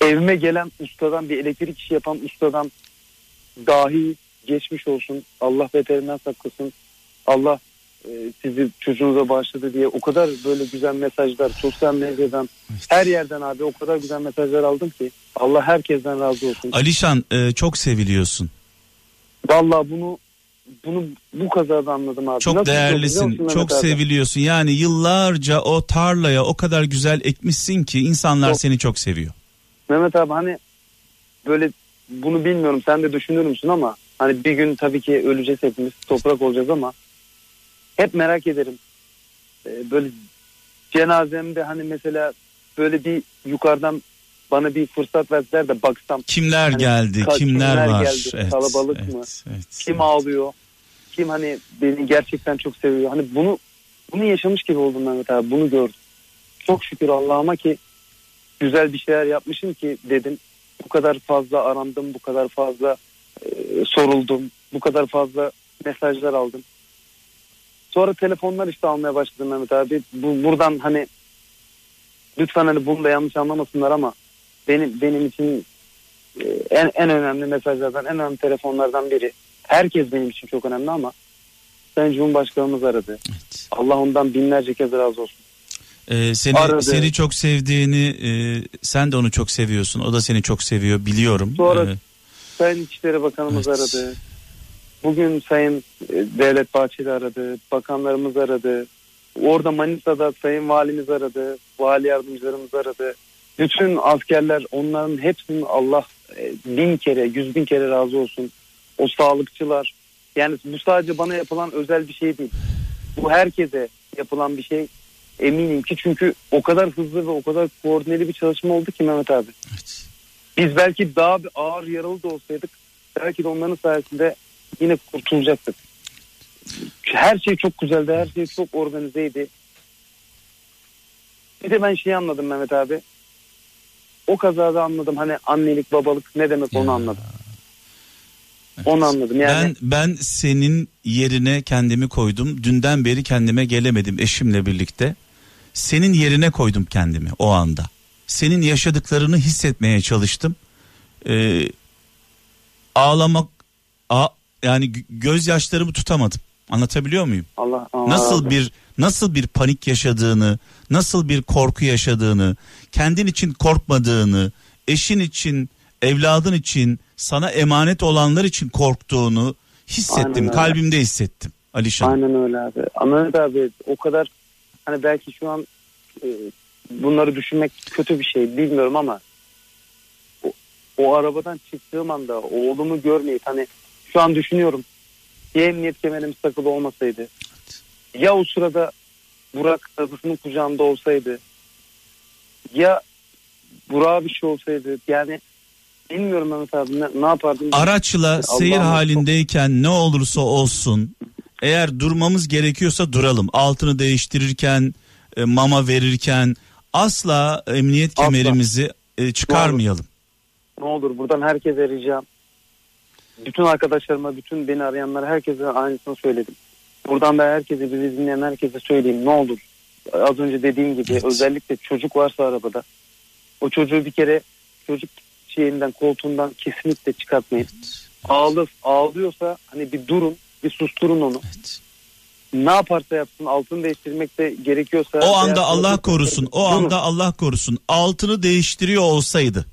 evime gelen ustadan, bir elektrik işi yapan ustadan dahi geçmiş olsun. Allah beterinden saklasın. Allah e, sizi çocuğunuza bağışladı diye o kadar böyle güzel mesajlar sosyal medyadan her yerden abi o kadar güzel mesajlar aldım ki Allah herkesten razı olsun. Alişan e, çok seviliyorsun. Vallahi bunu bunu bu kazada anladım abi. Çok Nasıl değerlisin, çok seviliyorsun. Yani yıllarca o tarlaya o kadar güzel ekmişsin ki insanlar Çok. seni çok seviyor. Mehmet abi hani böyle bunu bilmiyorum sen de düşünür müsün ama hani bir gün tabii ki öleceğiz hepimiz toprak olacağız ama hep merak ederim. Ee, böyle cenazemde hani mesela böyle bir yukarıdan bana bir fırsat verdiler de baksam Kimler Hani geldi, kimler, kimler var? geldi, kalabalık mı? evet. kim ağlıyor, kim hani beni gerçekten çok seviyor. Hani bunu bunu yaşamış gibi oldum Mehmet abi. Bunu gördüm. Çok şükür Allah'ıma ki güzel bir şeyler yapmışım ki dedim. Bu kadar fazla arandım, bu kadar fazla e, soruldum, bu kadar fazla mesajlar aldım. Sonra telefonlar işte almaya başladım Mehmet abi. Bu, buradan hani lütfen hani bunu da yanlış anlamasınlar ama benim benim için e, en en önemli mesajlardan, en önemli telefonlardan biri. Herkes benim için çok önemli ama Sayın Cumhurbaşkanımız aradı. Evet. Allah ondan binlerce kez razı olsun. Ee, seni Aradı. seni çok sevdiğini, e, sen de onu çok seviyorsun. O da seni çok seviyor, biliyorum. Sonra- Ee, Sayın İçişleri Bakanımız Evet. aradı. Bugün Sayın e, Devlet Bahçeli aradı. Bakanlarımız aradı. Orada Manisa'da Sayın Valimiz aradı. Vali yardımcılarımız aradı. Bütün askerler onların hepsinin Allah e, bin kere, yüz bin kere razı olsun. O sağlıkçılar. Yani bu sadece bana yapılan özel bir şey değil. Bu herkese yapılan bir şey. Eminim ki çünkü o kadar hızlı ve o kadar koordineli bir çalışma oldu ki Mehmet abi. evet. Biz belki daha bir ağır yaralı da olsaydık belki de onların sayesinde yine kurtulacaktık. Her şey çok güzeldi. Her şey çok organizeydi. Bir de ben şeyi anladım Mehmet abi. O kazada anladım hani annelik babalık ne demek onu Ya. anladım. Onu anladım. Yani Ben ben senin yerine kendimi koydum. Dünden beri kendime gelemedim eşimle birlikte. Senin yerine koydum kendimi o anda. Senin yaşadıklarını hissetmeye çalıştım. Ee, ağlamak a, yani gö- gözyaşlarımı tutamadım. Anlatabiliyor muyum? Allah, Allah Nasıl bir nasıl bir panik yaşadığını, nasıl bir korku yaşadığını, kendin için korkmadığını, eşin için, evladın için, sana emanet olanlar için korktuğunu hissettim, kalbimde hissettim. Alişan. Aynen öyle abi. Mehmet abi o kadar hani belki şu an e, bunları düşünmek kötü bir şey bilmiyorum ama o, o arabadan çıktığım anda oğlumu görmeyip hani şu an düşünüyorum ya emniyet kemerimiz takılı olmasaydı ya o sırada Burak dadısının kucağında olsaydı ya Burak'a bir şey olsaydı yani bilmiyorum Mehmet abi ne, ne yapardım. Araçla seyir çok- halindeyken ne olursa olsun eğer durmamız gerekiyorsa duralım. Altını değiştirirken, e, mama verirken asla emniyet Asla. kemerimizi e, çıkarmayalım. Ne olur buradan herkese ricam. Bütün arkadaşlarıma, bütün beni arayanlara herkese aynısını söyledim. Buradan da herkese, bizi dinleyen herkese söyleyeyim. Ne olur. Az önce dediğim gibi Evet. özellikle çocuk varsa arabada. O çocuğu bir kere çocuk şeyinden, koltuğundan kesinlikle çıkartmayın. Ağlı, ağlıyorsa hani bir durun, bir susturun onu. Evet. Ne yaparsa yapsın altını değiştirmek de gerekiyorsa. O anda Allah korusun. O anda Allah korusun. Altını değiştiriyor olsaydı.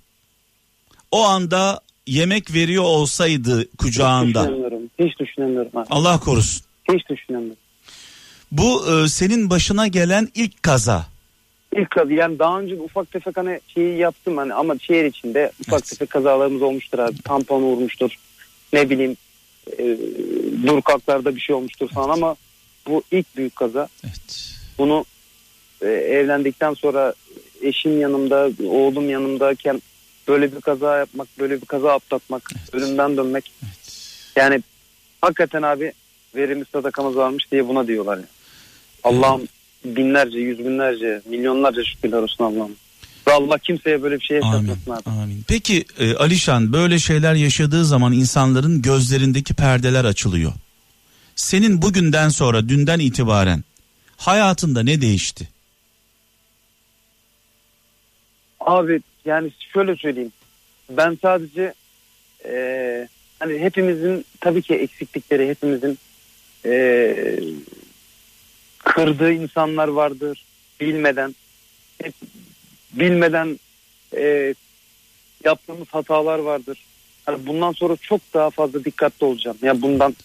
O anda yemek veriyor olsaydı Hiç kucağında. düşünemiyorum. Hiç düşünemiyorum. abi. Allah korusun. Hiç düşünemiyorum. Bu e, senin başına gelen ilk kaza. İlk kazı yani daha önce ufak tefek hani şeyi yaptım hani ama şehir içinde ufak Evet. tefek kazalarımız olmuştur abi. Tampon vurmuştur. Ne bileyim e, durkaklarda bir şey olmuştur falan ama bu ilk büyük kaza. Evet. Bunu e, evlendikten sonra eşim yanımda, oğlum yanımdayken böyle bir kaza yapmak, böyle bir kaza atlatmak, ölümden dönmek. Yani hakikaten abi verimiz sadakamız varmış diye buna diyorlar. Yani. Allah'ım binlerce, yüz binlerce, milyonlarca şükürler olsun Allah'ım. Allah kimseye böyle bir şey Amin. yaşatmasın abi. Amin. Peki e, Alişan böyle şeyler yaşadığı zaman insanların gözlerindeki perdeler açılıyor. Senin bugünden sonra dünden itibaren hayatında ne değişti? Abi yani şöyle söyleyeyim. Ben sadece e, hani hepimizin tabii ki eksiklikleri hepimizin e, kırdığı insanlar vardır bilmeden hep bilmeden e, yaptığımız hatalar vardır. Hani bundan sonra çok daha fazla dikkatli olacağım. Ya bundan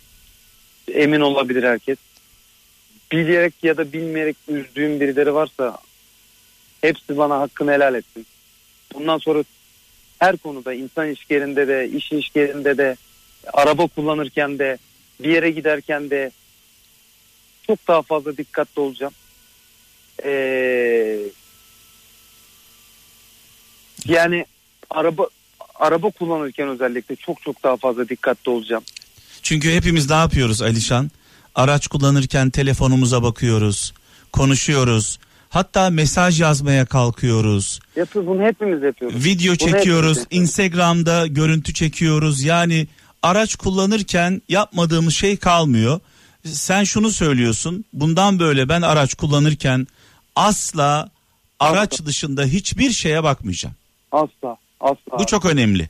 emin olabilir herkes. Bilerek ya da bilmeyerek üzdüğüm birileri varsa hepsi bana hakkını helal etsin. Bundan sonra her konuda insan ilişkilerinde de, iş ilişkilerinde de, araba kullanırken de, bir yere giderken de çok daha fazla dikkatli olacağım. Ee, yani araba araba kullanırken özellikle çok çok daha fazla dikkatli olacağım. Çünkü hepimiz ne yapıyoruz Alişan? Araç kullanırken telefonumuza bakıyoruz, konuşuyoruz. Hatta mesaj yazmaya kalkıyoruz. Yapıyoruz bunu hepimiz yapıyoruz. Video Bunu çekiyoruz. Instagram'da görüntü çekiyoruz. Yani araç kullanırken yapmadığımız şey kalmıyor. Sen şunu söylüyorsun. Bundan böyle ben araç kullanırken asla araç dışında hiçbir şeye bakmayacağım. Asla asla Bu çok önemli.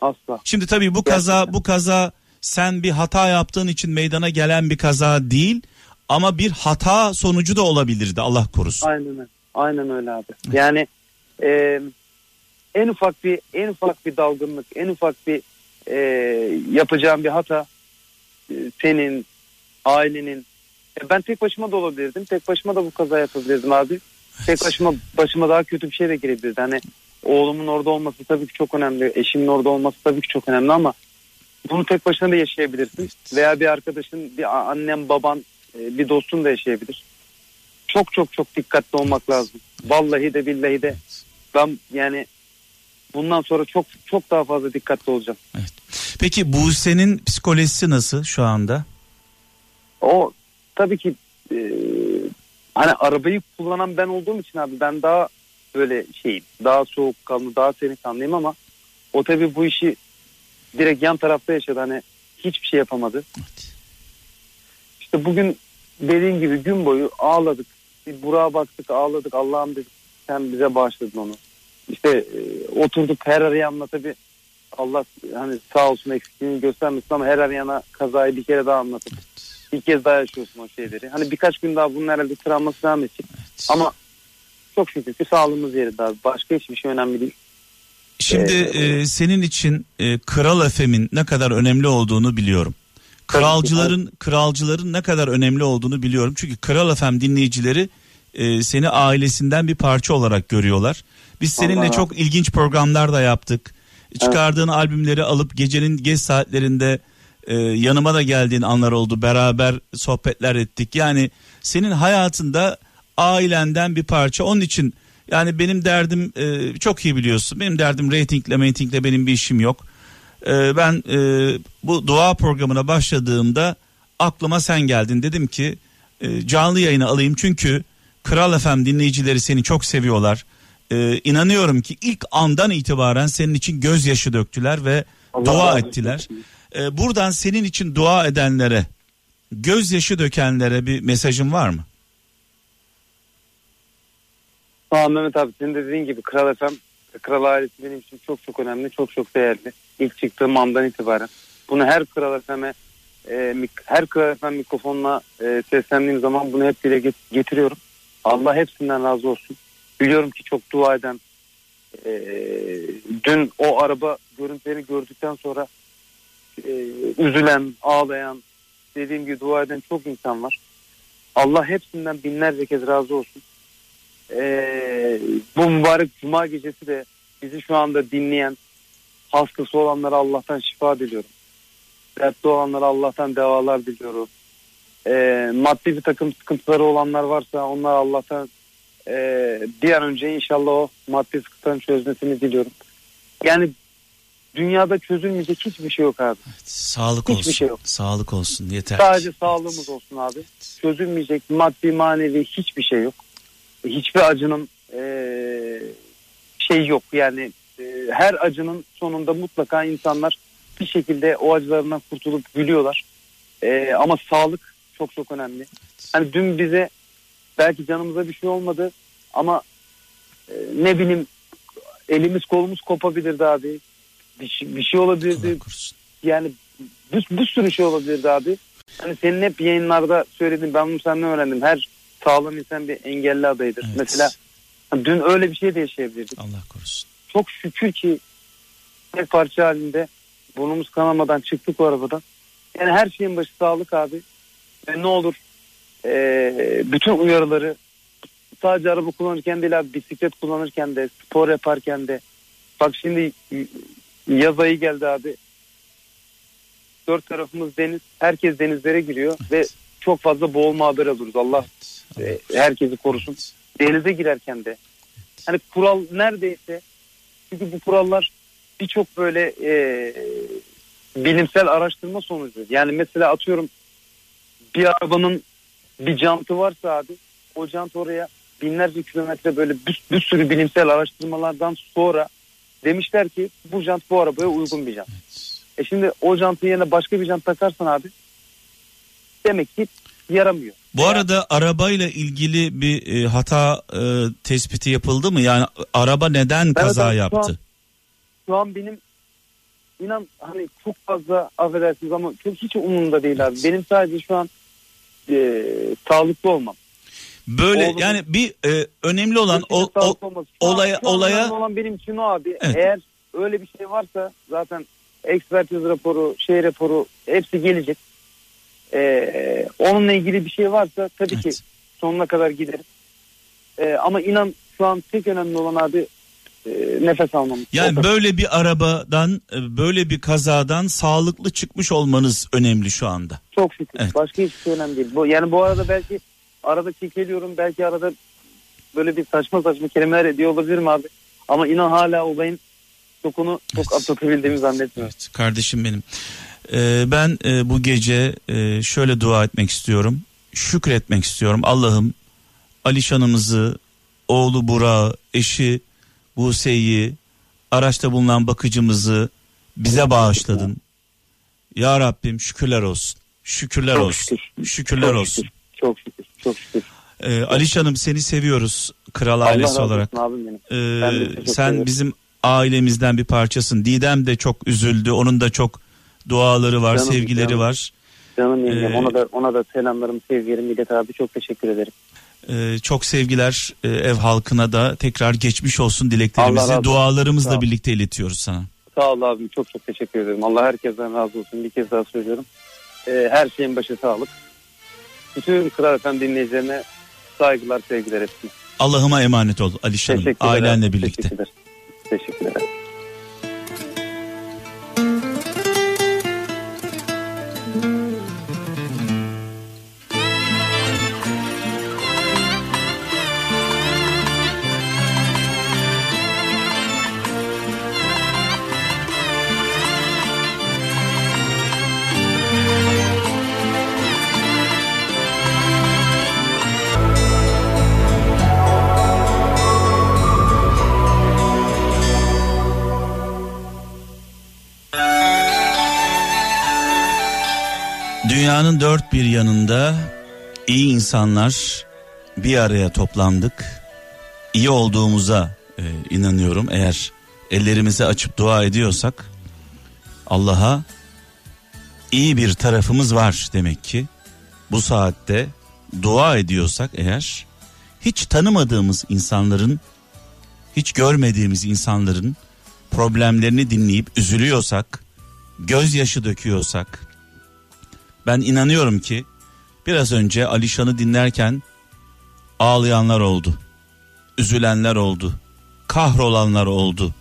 asla. Şimdi tabii bu kaza bu kaza sen bir hata yaptığın için meydana gelen bir kaza değil ama bir hata sonucu da olabilirdi Allah korusun. Aynen öyle. Aynen öyle abi. Yani e, en ufak bir en ufak bir dalgınlık, en ufak bir e, yapacağım bir hata e, senin, ailenin. E, ben tek başıma da olabilirdim. Tek başıma da bu kaza yapabilirdim abi. Tek başıma başıma daha kötü bir şey de girebilirdi. Hani oğlumun orada olması tabii ki çok önemli. Eşimin orada olması tabii ki çok önemli ama bunu tek başına da yaşayabilirsin. Veya bir arkadaşın, bir a- annem, baban, e, bir dostun da yaşayabilir. Çok çok çok dikkatli olmak lazım. Vallahi de billahi de ben yani bundan sonra çok çok daha fazla dikkatli olacağım. Peki Buse'nin psikolojisi nasıl şu anda? O tabii ki e, hani arabayı kullanan ben olduğum için abi ben daha böyle şeyim daha soğukkanlı daha senikanlıyım ama o tabii bu işi direkt yan tarafta yaşadı hani hiçbir şey yapamadı. İşte bugün dediğim gibi gün boyu ağladık. Bir Burak'a baktık ağladık Allah'ım dedik sen bize bağışladın onu. İşte e, oturduk her arayanla tabii Allah hani sağ olsun eksikliğini göstermesin ama her arayana kazayı bir kere daha anlatıp bir kez daha yaşıyorsun o şeyleri. Hani birkaç gün daha bunun herhalde travması devam edecek. Ama çok şükür ki sağlığımız yerinde abi. Başka hiçbir şey önemli değil. Şimdi e, senin için e, Kral FM'in ne kadar önemli olduğunu biliyorum. Kralcıların kralcıların ne kadar önemli olduğunu biliyorum. Çünkü Kral FM dinleyicileri e, seni ailesinden bir parça olarak görüyorlar. Biz seninle Allah çok ilginç programlar da yaptık. Çıkardığın albümleri alıp gecenin geç saatlerinde e, yanıma da geldiğin anlar oldu. Beraber sohbetler ettik. Yani senin hayatında ailenden bir parça. Onun için yani benim derdim e, çok iyi biliyorsun. Benim derdim reytingle meytingle benim bir işim yok. E, ben e, bu dua programına başladığımda aklıma sen geldin. Dedim ki e, canlı yayını alayım çünkü Kral FM dinleyicileri seni çok seviyorlar. E, inanıyorum ki ilk andan itibaren senin için gözyaşı döktüler ve Allah dua olsun. ettiler. E, buradan senin için dua edenlere, gözyaşı dökenlere bir mesajın var mı? Tamam Mehmet abi senin de dediğin gibi Kral FM, Kral ailesi benim için çok çok önemli, çok çok değerli. İlk çıktığım andan itibaren. Bunu her Kral FM'e, e, her Kral FM mikrofonla e, seslendiğim zaman bunu hep dile get- getiriyorum. Allah hepsinden razı olsun. Biliyorum ki çok dua eden, e, dün o araba görüntülerini gördükten sonra e, üzülen, ağlayan, dediğim gibi dua eden çok insan var. Allah hepsinden binlerce kez razı olsun. Ee, bu mübarek cuma gecesi de bizi şu anda dinleyen hastası olanlara Allah'tan şifa diliyorum. Dertli olanlara Allah'tan devalar diliyorum. Ee, maddi bir takım sıkıntıları olanlar varsa onlar Allah'tan ee, bir an önce inşallah o maddi sıkıntıların çözmesini diliyorum. Yani dünyada çözülmeyecek hiçbir şey yok abi. Sağlık Hiçbir olsun. şey yok. Sağlık olsun yeter. Sadece sağlığımız olsun abi. Çözülmeyecek maddi manevi hiçbir şey yok. Hiçbir acının şey yok yani eee, her acının sonunda mutlaka insanlar bir şekilde o acılarından kurtulup gülüyorlar. Eee, ama sağlık çok çok önemli. Hani dün bize belki canımıza bir şey olmadı ama ne bileyim elimiz kolumuz kopabilirdi abi. Bir şey, bir şey olabilirdi yani bir, bir sürü şey olabilirdi abi. Hani senin hep yayınlarda söylediğin ben bunu senden öğrendim. Her sağlam insan bir engelli adayıdır. Evet. Mesela dün öyle bir şey de yaşayabilirdik. Allah korusun. Çok şükür ki tek parça halinde burnumuz kanamadan çıktık o arabadan. Yani her şeyin başı sağlık abi. Ve ne olur eee, bütün uyarıları sadece araba kullanırken değil abi bisiklet kullanırken de spor yaparken de bak şimdi yaz ayı geldi abi dört tarafımız deniz herkes denizlere giriyor ve çok fazla boğulma haber alıyoruz. Allah e, herkesi korusun. Denize girerken de. Hani kural neredeyse çünkü bu kurallar birçok böyle e, bilimsel araştırma sonucu. Yani mesela atıyorum bir arabanın bir jantı varsa abi o jant oraya binlerce kilometre böyle bir, bir sürü bilimsel araştırmalardan sonra demişler ki bu jant bu arabaya uygun bir jant. E şimdi o jantın yerine başka bir jant takarsan abi demek ki yaramıyor. Bu arada arabayla ilgili bir e, hata e, tespiti yapıldı mı? Yani araba neden kaza evet, şu yaptı? an- Şu an benim inan hani çok fazla affedersiniz ama çok hiç umurumda değil abi. Benim sadece şu an e, sağlıklı olmam. Böyle Oğlum- yani bir e, önemli olan o, o. Şu olaya- şu an olaya- olan benim için o abi. Evet. Eğer öyle bir şey varsa zaten ekspertiz raporu, şey raporu hepsi gelecek. Ee, onunla ilgili bir şey varsa tabii ki Evet. sonuna kadar gideriz. Ee, ama inan şu an tek önemli olan abi e, nefes almamız. yani O böyle bir arabadan e, böyle bir kazadan sağlıklı çıkmış olmanız önemli şu anda. Çok şükür. Evet. Başka hiçbir şey önemli değil. Bu, yani bu arada belki arada kekeliyorum. Belki arada böyle bir saçma saçma kelimeler ediyor olabilirim abi. Ama inan hala olayın şokunu çok Evet. atlatabildiğimi zannetmiyorum. Evet kardeşim benim. Ee, ben e, bu gece e, şöyle dua etmek istiyorum. Şükretmek istiyorum. Allah'ım Alişan'ımızı, oğlu Burak'ı, eşi Buse'yi, araçta bulunan bakıcımızı bize bağışladın. Ya Rabbim şükürler olsun. Şükürler Çok olsun. şükür. Şükürler Çok olsun. şükür. Çok şükür. Çok şükür. Ee, Alişan'ım seni seviyoruz kral Allah ailesi olarak. Ee, sen ederim. bizim ailemizden bir parçasın. Didem de çok üzüldü. Onun da çok duaları var, Canım, sevgileri canım. var. Canım yengem Ee, ona da ona da selamlarımı sevgilerimi ilet abi çok teşekkür ederim. Ee, çok sevgiler e, ev halkına da tekrar geçmiş olsun dileklerimizi dualarımızla Sağ birlikte iletiyoruz sana. Sağ ol abim çok çok teşekkür ederim. Allah herkesten razı olsun bir kez daha söylüyorum. Ee, her şeyin başı sağlık. Bütün Kral FM dinleyicilerine saygılar sevgiler hepsine. Allah'ıma emanet ol Alişan'ım ailenle birlikte. Teşekkürler. Teşekkür Dünyanın dört bir yanında iyi insanlar bir araya toplandık. İyi olduğumuza e, inanıyorum. Eğer ellerimizi açıp dua ediyorsak Allah'a iyi bir tarafımız var demek ki. Bu saatte dua ediyorsak eğer hiç tanımadığımız insanların hiç görmediğimiz insanların problemlerini dinleyip üzülüyorsak, gözyaşı döküyorsak ben inanıyorum ki biraz önce Alişan'ı dinlerken ağlayanlar oldu. Üzülenler oldu. Kahrolanlar oldu.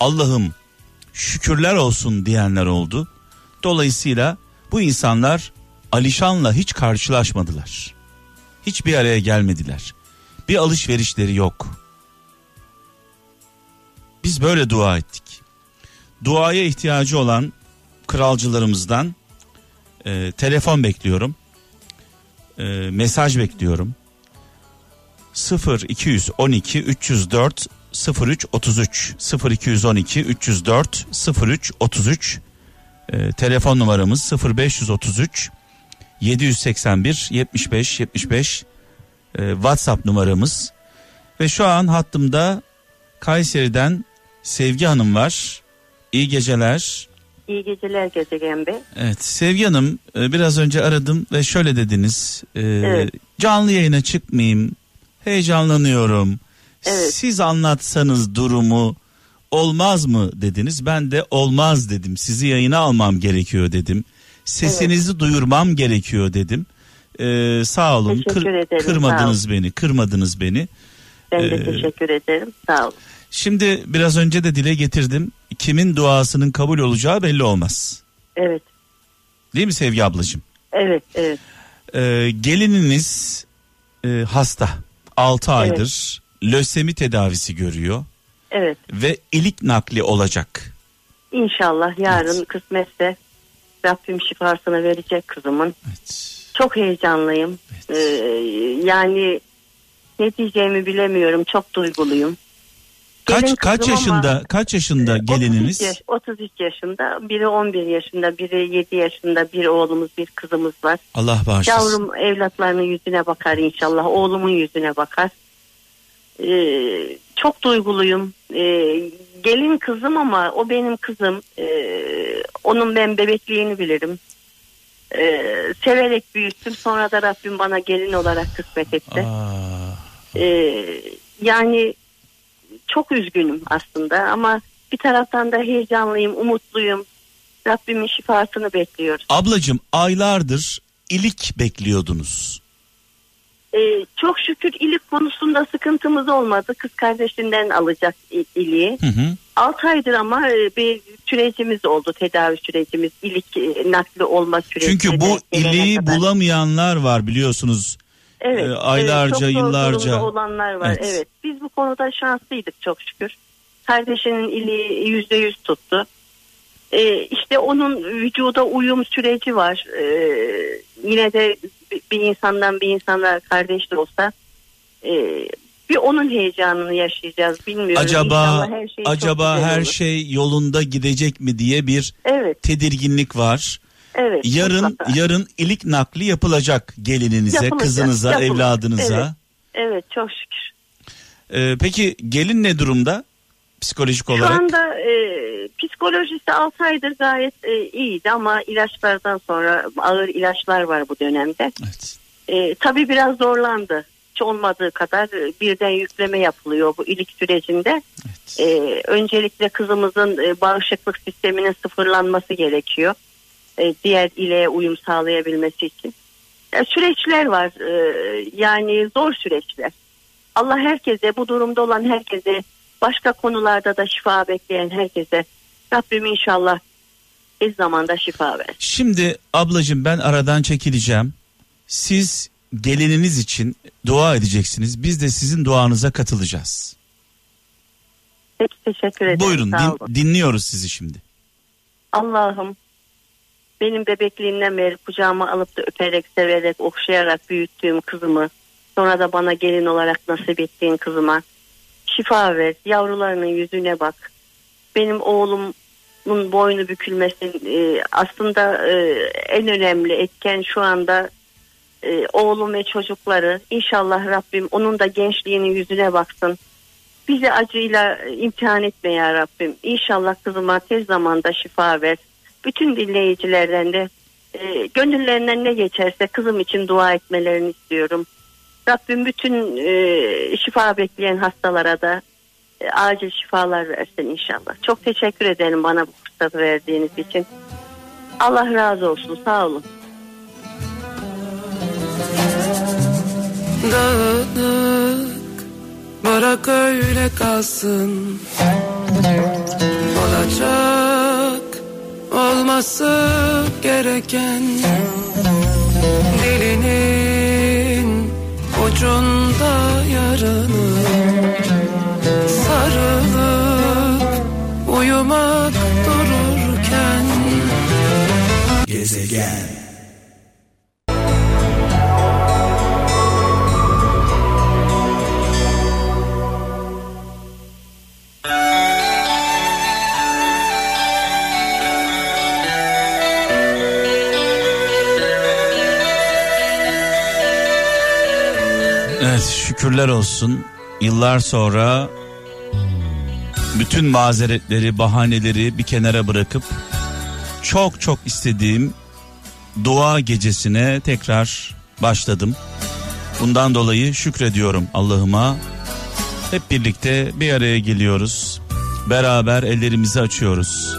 Allah'ım şükürler olsun diyenler oldu. Dolayısıyla bu insanlar Alişan'la hiç karşılaşmadılar. Hiçbir araya gelmediler. Bir alışverişleri yok. Biz böyle dua ettik. Duaya ihtiyacı olan kralcılarımızdan e, telefon bekliyorum. E, mesaj bekliyorum. 0 212 304 03 33 0 212 304 03 33 e, telefon numaramız 0533 781 75 75 e, WhatsApp numaramız ve şu an hattımda Kayseri'den Sevgi Hanım var. İyi geceler. İyi geceler Gezegen Bey. Evet Sevgi Hanım e, biraz önce aradım ve şöyle dediniz. e, Evet. Canlı yayına çıkmayayım. Heyecanlanıyorum. Evet. Siz anlatsanız durumu olmaz mı dediniz. Ben de olmaz dedim. Sizi yayına almam gerekiyor dedim. Sesinizi duyurmam gerekiyor dedim. E, sağ olun. Teşekkür ederim, kırmadınız beni. Kırmadınız beni. Ben de Ee, teşekkür ederim. Sağ olun. Şimdi biraz önce de dile getirdim. Kimin duasının kabul olacağı belli olmaz. Evet. Değil mi Sevgi ablacığım? Evet, evet. Ee, gelininiz e, hasta 6 aydır lösemi tedavisi görüyor Evet. ve ilik nakli olacak. İnşallah yarın Evet. kısmetse Rabbim şifasını verecek kızımın. Evet. Çok heyecanlıyım. Ee, yani ne diyeceğimi bilemiyorum. Çok duyguluyum. Kaç Gelin kaç kızım ama- yaşında kaç yaşında 33, gelininiz? yaş- 33 yaşında, biri 11 yaşında, biri 7 yaşında, bir oğlumuz, bir kızımız var. Allah bağışlasın. Yavrum evlatlarının yüzüne bakar inşallah. Oğlumun yüzüne bakar. Ee, çok duyguluyum. Ee, gelin kızım ama o benim kızım. Ee, onun ben bebekliğini bilirim. Ee, severek büyüttüm. Sonra da Rabbim bana gelin olarak kısmet etti. Aa, Ee, yani çok üzgünüm aslında ama bir taraftan da heyecanlıyım, umutluyum. Rabbimin şifasını bekliyoruz. ablacığım aylardır ilik bekliyordunuz. Ee, çok şükür ilik konusunda sıkıntımız olmadı. Kız kardeşinden alacak iliği. Hı hı. 6 aydır ama e, bir sürecimiz oldu. Tedavi sürecimiz. ilik e, nakli olma süreci. Çünkü bu iliği bulamayanlar var biliyorsunuz. Evet, e, aylarca, çok yıllarca. durumda olanlar var. Evet. Evet. Biz bu konuda şanslıydık çok şükür. Kardeşinin iliği yüzde yüz tuttu. Ee, işte onun vücuda uyum süreci var. Ee, yine de bir- insandan bir insana kardeş de olsa e, bir onun heyecanını yaşayacağız bilmiyorum. Acaba İnşallah her şey çok acaba her olur. şey yolunda gidecek mi diye bir Evet, tedirginlik var. Evet. Yarın mutlaka. yarın ilik nakli yapılacak gelininize, Yapılacak, kızınıza, yapılacak. evladınıza. Evet, çok şükür. Ee, peki gelin ne durumda psikolojik Şu olarak? anda e, psikolojisi 6 aydır gayet e, iyiydi ama ilaçlardan sonra ağır ilaçlar var bu dönemde. Evet. E, tabii biraz zorlandı. Hiç olmadığı kadar e, birden yükleme yapılıyor bu ilik sürecinde. evet. E, öncelikle kızımızın e, bağışıklık sisteminin sıfırlanması gerekiyor. E, diğer ileğe uyum sağlayabilmesi için. Süreçler var. E, yani zor süreçler. Allah herkese bu durumda olan herkese başka konularda da şifa bekleyen herkese Rabbim inşallah tez zamanda şifa ver. Şimdi ablacığım ben aradan çekileceğim. Siz gelininiz için dua edeceksiniz. Biz de sizin duanıza katılacağız. Peki teşekkür ederim. Buyurun din- dinliyoruz sizi şimdi. Allah'ım benim bebekliğimden beri kucağıma alıp da öperek, severek, okşayarak büyüttüğüm kızımı sonra da bana gelin olarak nasip ettiğin kızıma şifa ver. Yavrularının yüzüne bak. Benim oğlumun boynu bükülmesin e, aslında e, en önemli etken şu anda e, oğlum ve çocukları. İnşallah Rabbim onun da gençliğinin yüzüne baksın. Bizi acıyla e, imtihan etme ya Rabbim. İnşallah kızıma tez zamanda şifa ver. Bütün dinleyicilerden de e, gönüllerinden ne geçerse kızım için dua etmelerini istiyorum. Rabbim bütün e, şifa bekleyen hastalara da e, acil şifalar versin inşallah. Çok teşekkür ederim bana bu fırsatı verdiğiniz için. Allah razı olsun. Sağ olun. Dağınık Bırak öyle kalsın Olacak Olması gereken Dilinin Ucunda yarını Sarılıp Uyumak dururken Gezegen şükürler olsun. Yıllar sonra bütün mazeretleri, bahaneleri bir kenara bırakıp çok çok istediğim dua gecesine tekrar başladım. Bundan dolayı şükrediyorum Allah'ıma. Hep birlikte bir araya geliyoruz. Beraber ellerimizi açıyoruz.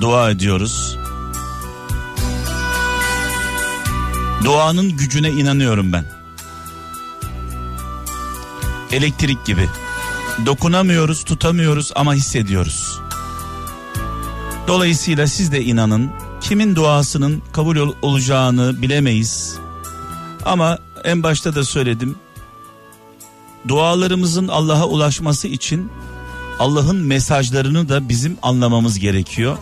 Dua ediyoruz. Duanın gücüne inanıyorum ben elektrik gibi. Dokunamıyoruz, tutamıyoruz ama hissediyoruz. Dolayısıyla siz de inanın kimin duasının kabul ol- olacağını bilemeyiz. Ama en başta da söyledim. Dualarımızın Allah'a ulaşması için Allah'ın mesajlarını da bizim anlamamız gerekiyor.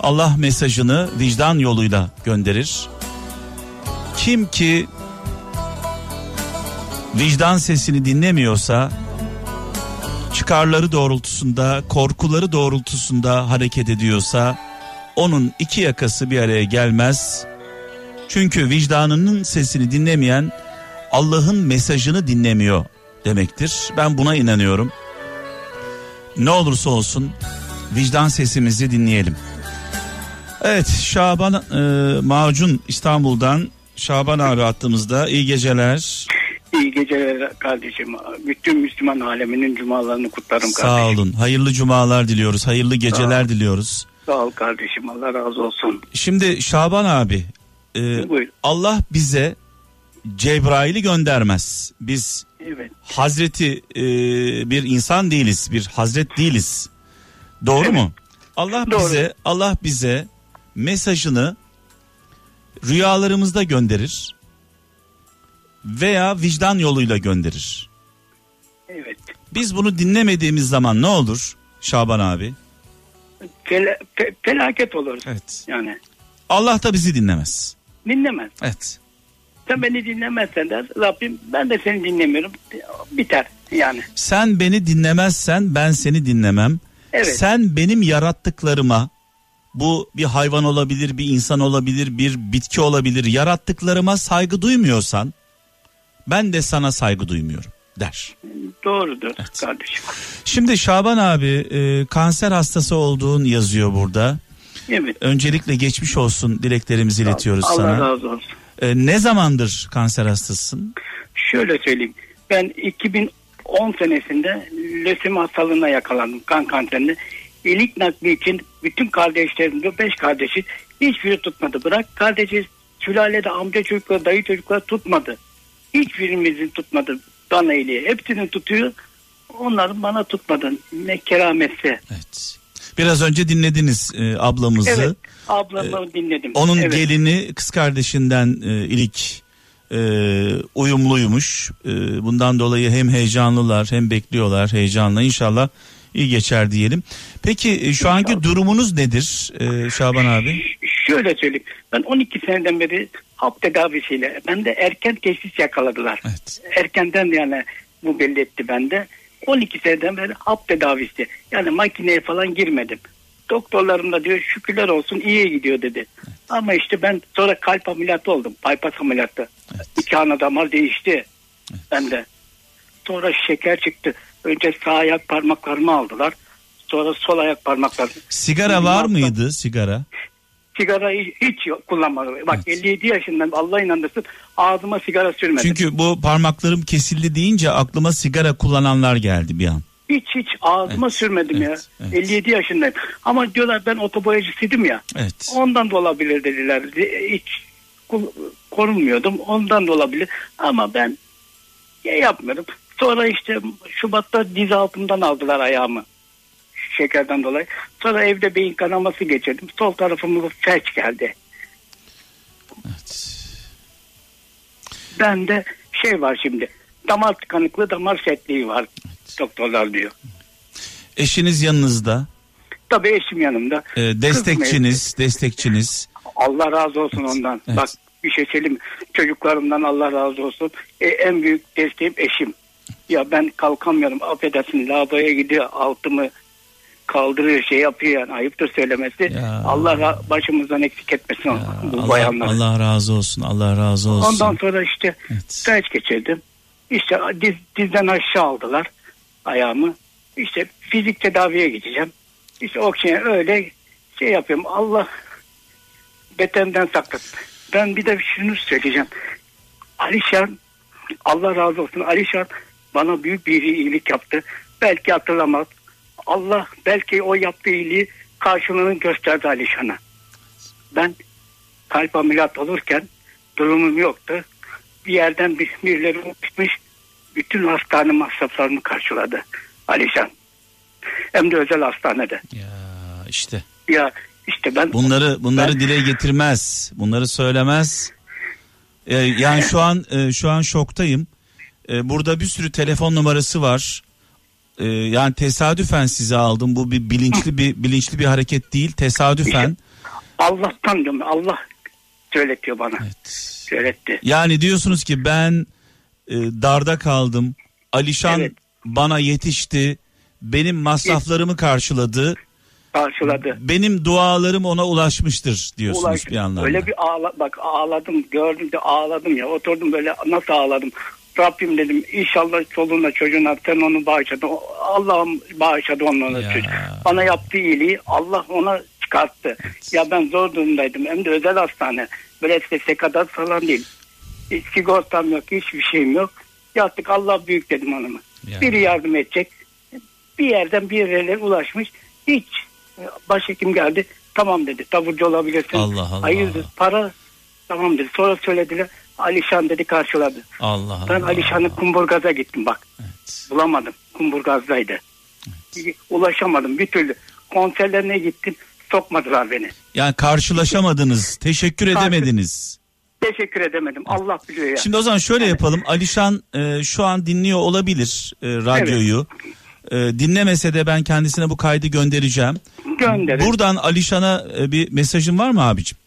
Allah mesajını vicdan yoluyla gönderir. Kim ki vicdan sesini dinlemiyorsa çıkarları doğrultusunda, korkuları doğrultusunda hareket ediyorsa onun iki yakası bir araya gelmez. Çünkü vicdanının sesini dinlemeyen Allah'ın mesajını dinlemiyor demektir. Ben buna inanıyorum. Ne olursa olsun vicdan sesimizi dinleyelim. Evet Şaban e, Macun İstanbul'dan Şaban abi attığımızda iyi geceler. İyi geceler kardeşim. Bütün Müslüman aleminin cumalarını kutlarım Sağ kardeşim. olun. Hayırlı cumalar diliyoruz. Hayırlı geceler diliyoruz. Sağ ol kardeşim. Allah razı olsun. Şimdi Şaban abi e, Buyur. Allah bize Cebrail'i göndermez. Biz Evet. Hazreti e, bir insan değiliz, bir hazret değiliz. Doğru Evet. mu? Allah Doğru. bize Allah bize mesajını rüyalarımızda gönderir veya vicdan yoluyla gönderir. Evet. Biz bunu dinlemediğimiz zaman ne olur Şaban abi? Fel- fe- felaket olur. Evet. Yani Allah da bizi dinlemez. dinlemez. Evet. Sen beni dinlemezsen de Rabbim ben de seni dinlemiyorum. Biter yani. Sen beni dinlemezsen ben seni dinlemem. Evet. Sen benim yarattıklarıma bu bir hayvan olabilir, bir insan olabilir, bir bitki olabilir. Yarattıklarıma saygı duymuyorsan ben de sana saygı duymuyorum der. Doğrudur kardeşim. Şimdi Şaban abi e, kanser hastası olduğun yazıyor burada. Evet. Öncelikle geçmiş olsun dileklerimizi iletiyoruz Allah sana. razı olsun. E, ne zamandır kanser hastasısın? Şöyle söyleyeyim. Ben 2010 senesinde lösemi hastalığına yakalandım. Kan kanserine. İlik nakli için bütün kardeşlerim, de beş kardeşi hiçbiri tutmadı. Bırak kardeşi sülalede amca çocukları, dayı çocukları tutmadı. Hiçbirimizin tutmadı bana iyiliği. Hepsini tutuyor. Onların bana tutmadı. Ne kerametse. Evet. Biraz önce dinlediniz e, ablamızı. Evet. Ablamı dinledim. Onun evet. gelini kız kardeşinden e, ilik e, uyumluymuş. E, bundan dolayı hem heyecanlılar hem bekliyorlar heyecanla. İnşallah iyi geçer diyelim. Peki e, şu anki durumunuz nedir e, Şaban abi? Şöyle söyleyeyim. Ben 12 seneden beri hap tedavisiyle ben de erken teşhis yakaladılar. Evet. Erkenden yani bu belli etti bende. 12 seneden beri hap tedavisi. Yani makineye falan girmedim. Doktorlarım da diyor şükürler olsun iyiye gidiyor dedi. Ama işte ben sonra kalp ameliyatı oldum. Bypass ameliyatı. Evet. İki ana damar değişti. Bende. Sonra şeker çıktı. Önce sağ ayak parmaklarımı aldılar. Sonra sol ayak parmaklarımı. Sigara var mıydı sigara? Sigara hiç yok, kullanmadım. Bak 57 yaşından Allah inandırsın ağzıma sigara sürmedim. Çünkü bu parmaklarım kesildi deyince aklıma sigara kullananlar geldi bir an. Hiç hiç ağzıma Evet, sürmedim evet, ya. evet. 57 yaşındayım. Ama diyorlar ben otoboyacısıydım ya. Evet. Ondan da olabilir dediler. Hiç korunmuyordum. Ondan da olabilir. Ama ben ya yapmıyorum. Sonra işte Şubat'ta diz altımdan aldılar ayağımı. Şekerden dolayı. Sonra evde beyin kanaması geçirdim. Sol tarafıma felç geldi. evet. Bende şey var şimdi. Damar tıkanıklığı, damar sertliği var. Doktorlar diyor. Eşiniz yanınızda. Tabii eşim yanımda. e, destekçiniz, destekçiniz. Allah razı olsun ondan. evet. Bak bir şey söyleyeyim. Çocuklarımdan Allah razı olsun. E, en büyük desteğim eşim. Ya ben kalkamıyorum. Affedersin lavaboya gidiyor. Altımı kaldırıyor şey yapıyor yani ayıptır söylemesi. Ya. Allah başımızdan eksik etmesin Ya, bu Allah, bayanları. Allah razı olsun. Allah razı olsun. Ondan sonra işte Evet. felç geçirdim. İşte diz, dizden aşağı aldılar ayağımı. İşte fizik tedaviye gideceğim. İşte oksijen öyle şey yapıyorum. Allah beterinden saklasın. Ben bir de şunu söyleyeceğim. Alişan Allah razı olsun. Alişan bana büyük bir iyilik yaptı. Belki hatırlamaz. Allah belki o yaptığı iyiliği karşılığını gösterdi Alişan'a. Ben kalp ameliyat olurken durumum yoktu. Bir yerden bir, birileri uçmuş. Bütün hastane masraflarını karşıladı Alişan. Hem de özel hastanede. Ya işte Ya işte ben bunları bunları Ben- dile getirmez. Bunları söylemez. Ee, yani şu an e, şu an şoktayım. Ee, burada bir sürü telefon numarası var. Ee, yani tesadüfen sizi aldım. Bu bir bilinçli bir bilinçli bir hareket değil. Tesadüfen. Allah'tan diyorum Allah söyletiyor bana. Evet. Söyletti. Yani diyorsunuz ki ben e, darda kaldım. Alişan Evet. bana yetişti. Benim masraflarımı karşıladı. Karşıladı. Benim dualarım ona ulaşmıştır diyorsunuz Ulaş- bir anlamda. Öyle bir ağla, bak ağladım gördüm de ağladım ya oturdum böyle nasıl ağladım. Rabbim dedim inşallah çoluğuna çocuğuna sen onu bağışladı. Allah'ım bağışladı onu. Ya. çocuk. Bana yaptığı iyiliği Allah ona çıkarttı. Ya ben zor durumdaydım hem de özel hastane. Böyle sese kadar falan değil. Hiç sigortam yok hiçbir şeyim yok. Yattık Allah büyük dedim hanıma. Ya. Biri yardım edecek. Bir yerden bir yerlere ulaşmış. Hiç başhekim geldi. Tamam dedi. Taburcu olabilirsin. Allah Allah. Hayırdır para tamam dedi. Sonra söylediler. Alişan dedi karşıladı. Allah Allah. Ben Alişan'ın Kumburgaz'a gittim bak. Evet. Bulamadım. Kumburgaz'daydı. Ulaşamadım bir türlü. Konserlerine gittim. Sokmadılar beni. Yani karşılaşamadınız, teşekkür Karşı- edemediniz. Teşekkür edemedim. Allah biliyor ya. Şimdi o zaman şöyle yapalım. Alişan e, şu an dinliyor olabilir e, radyoyu. E, dinlemese de ben kendisine bu kaydı göndereceğim. Gönderin. Buradan Alişan'a e, bir mesajın var mı abicim?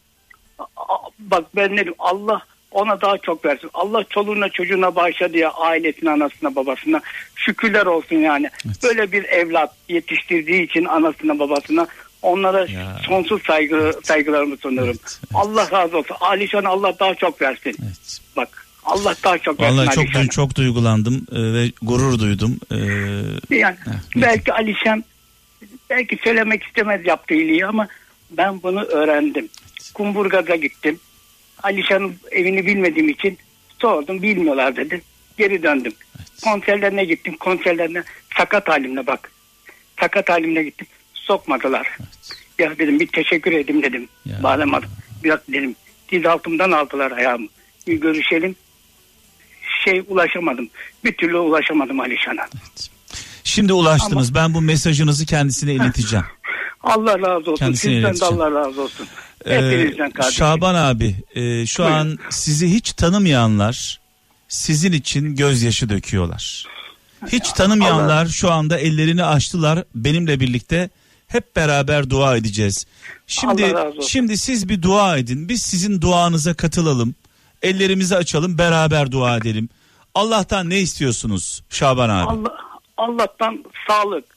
Bak ben ne diyorum Allah ona daha çok versin. Allah çoluğuna çocuğuna bağışladı ya ailesine anasına babasına şükürler olsun yani. Böyle bir evlat yetiştirdiği için anasına babasına onlara Ya. sonsuz saygı saygılarımı sunuyorum. Evet, evet. Allah razı olsun. Alişan'a Allah daha çok versin. Evet. Bak Allah daha çok versin Vallahi çok Alişan'a. çok duygulandım e, ve gurur duydum. E, Yani Heh, belki Alişan belki söylemek istemez yaptığı iyiliği ama ben bunu öğrendim. Kumburgaz'a gittim. Alişan'ın evini bilmediğim için sordum bilmiyorlar dedi. Geri döndüm. Konserlerine gittim. Konserlerine sakat halimle bak. Sakat halimle gittim. Sokmadılar. Ya dedim bir teşekkür edeyim dedim. Ya. Bağlamadım. Biraz dedim diz altımdan aldılar ayağımı. Bir görüşelim. Şey ulaşamadım. Bir türlü ulaşamadım Alişan'a. şimdi ulaştınız. Ben bu mesajınızı kendisine ileteceğim. Allah razı olsun. Kendisine Sizden de ileteceğim. Allah razı olsun. Ee, Hepinizden kardeşim. Şaban abi e, şu Buyurun. an sizi hiç tanımayanlar sizin için gözyaşı döküyorlar. Hiç tanımayanlar şu anda ellerini açtılar benimle birlikte hep beraber dua edeceğiz. Şimdi Allah razı olsun. şimdi siz bir dua edin. Biz sizin duanıza katılalım. Ellerimizi açalım, beraber dua edelim. Allah'tan ne istiyorsunuz Şaban abi? Allah, Allah'tan sağlık.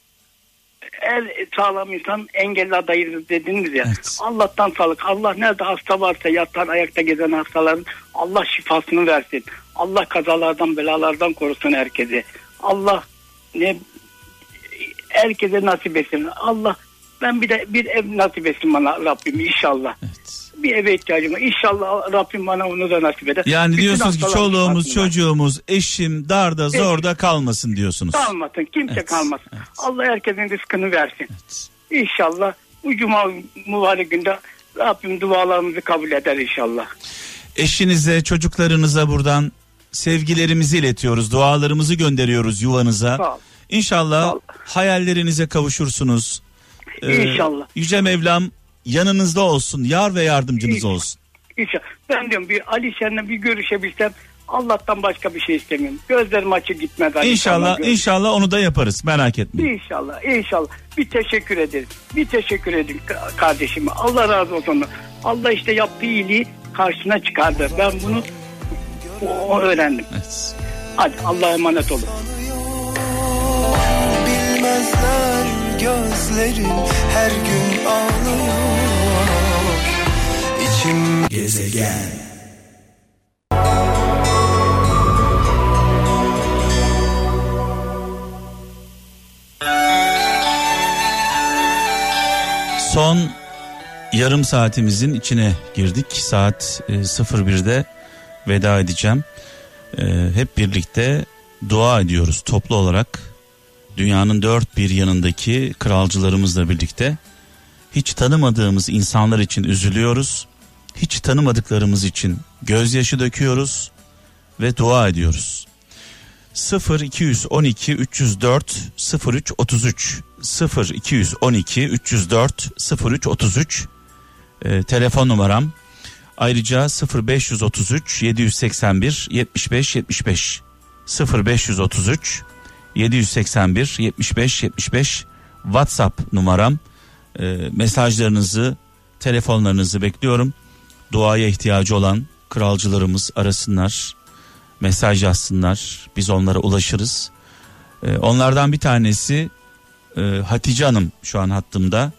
El sağlam insan engelli adayız dediniz ya. Evet. Allah'tan sağlık. Allah nerede hasta varsa yatan ayakta gezen hastaların Allah şifasını versin. Allah kazalardan belalardan korusun herkesi. Allah ne herkese nasip etsin. Allah ben bir de bir ev nasip etsin bana Rabbim inşallah. Evet. Bir eve ihtiyacım var. İnşallah Rabbim bana onu da nasip eder. Yani Bütün diyorsunuz ki çoluğumuz, çocuğumuz, eşim darda, zorda kalmasın diyorsunuz. Kalmasın. Kimse Evet, kalmasın. evet. Allah herkesin rızkını versin. İnşallah bu cuma mübarek günde Rabbim dualarımızı kabul eder inşallah. Eşinize, çocuklarınıza buradan sevgilerimizi iletiyoruz. Dualarımızı gönderiyoruz yuvanıza. Sağ ol. İnşallah Sağ ol. hayallerinize kavuşursunuz. Ee, İnşallah. Yüce Mevlam yanınızda olsun. Yar ve yardımcınız İnşallah. olsun. İnşallah. Ben diyorum bir Ali Şen'le bir görüşebilsem Allah'tan başka bir şey istemiyorum. Gözlerim açık gitmez. Ali İnşallah, Şen'le inşallah onu da yaparız. Merak etmeyin. İnşallah, inşallah. Bir teşekkür ederiz. Bir teşekkür edin ka- kardeşime. Allah razı olsun. Allah işte yaptığı iyiliği karşına çıkardı. Ben bunu o- o öğrendim. Evet. Hadi Allah'a emanet olun. Bilmezler gözlerin her gün ağlıyor Gezegen. Son yarım saatimizin içine girdik. Saat e, 01'de veda edeceğim. E, hep birlikte dua ediyoruz toplu olarak. Dünyanın dört bir yanındaki kralcılarımızla birlikte. Hiç tanımadığımız insanlar için üzülüyoruz. Hiç tanımadıklarımız için gözyaşı döküyoruz ve dua ediyoruz. 0 212 304 03 33 0 212 304 03 33 Ee, telefon numaram Ayrıca 0533 781 75 75 0533 781 75 75 WhatsApp numaram. Ee, mesajlarınızı, telefonlarınızı bekliyorum. Duaya ihtiyacı olan kralcılarımız arasınlar. Mesaj yazsınlar. Biz onlara ulaşırız. Ee, onlardan bir tanesi e, Hatice Hanım şu an hattımda.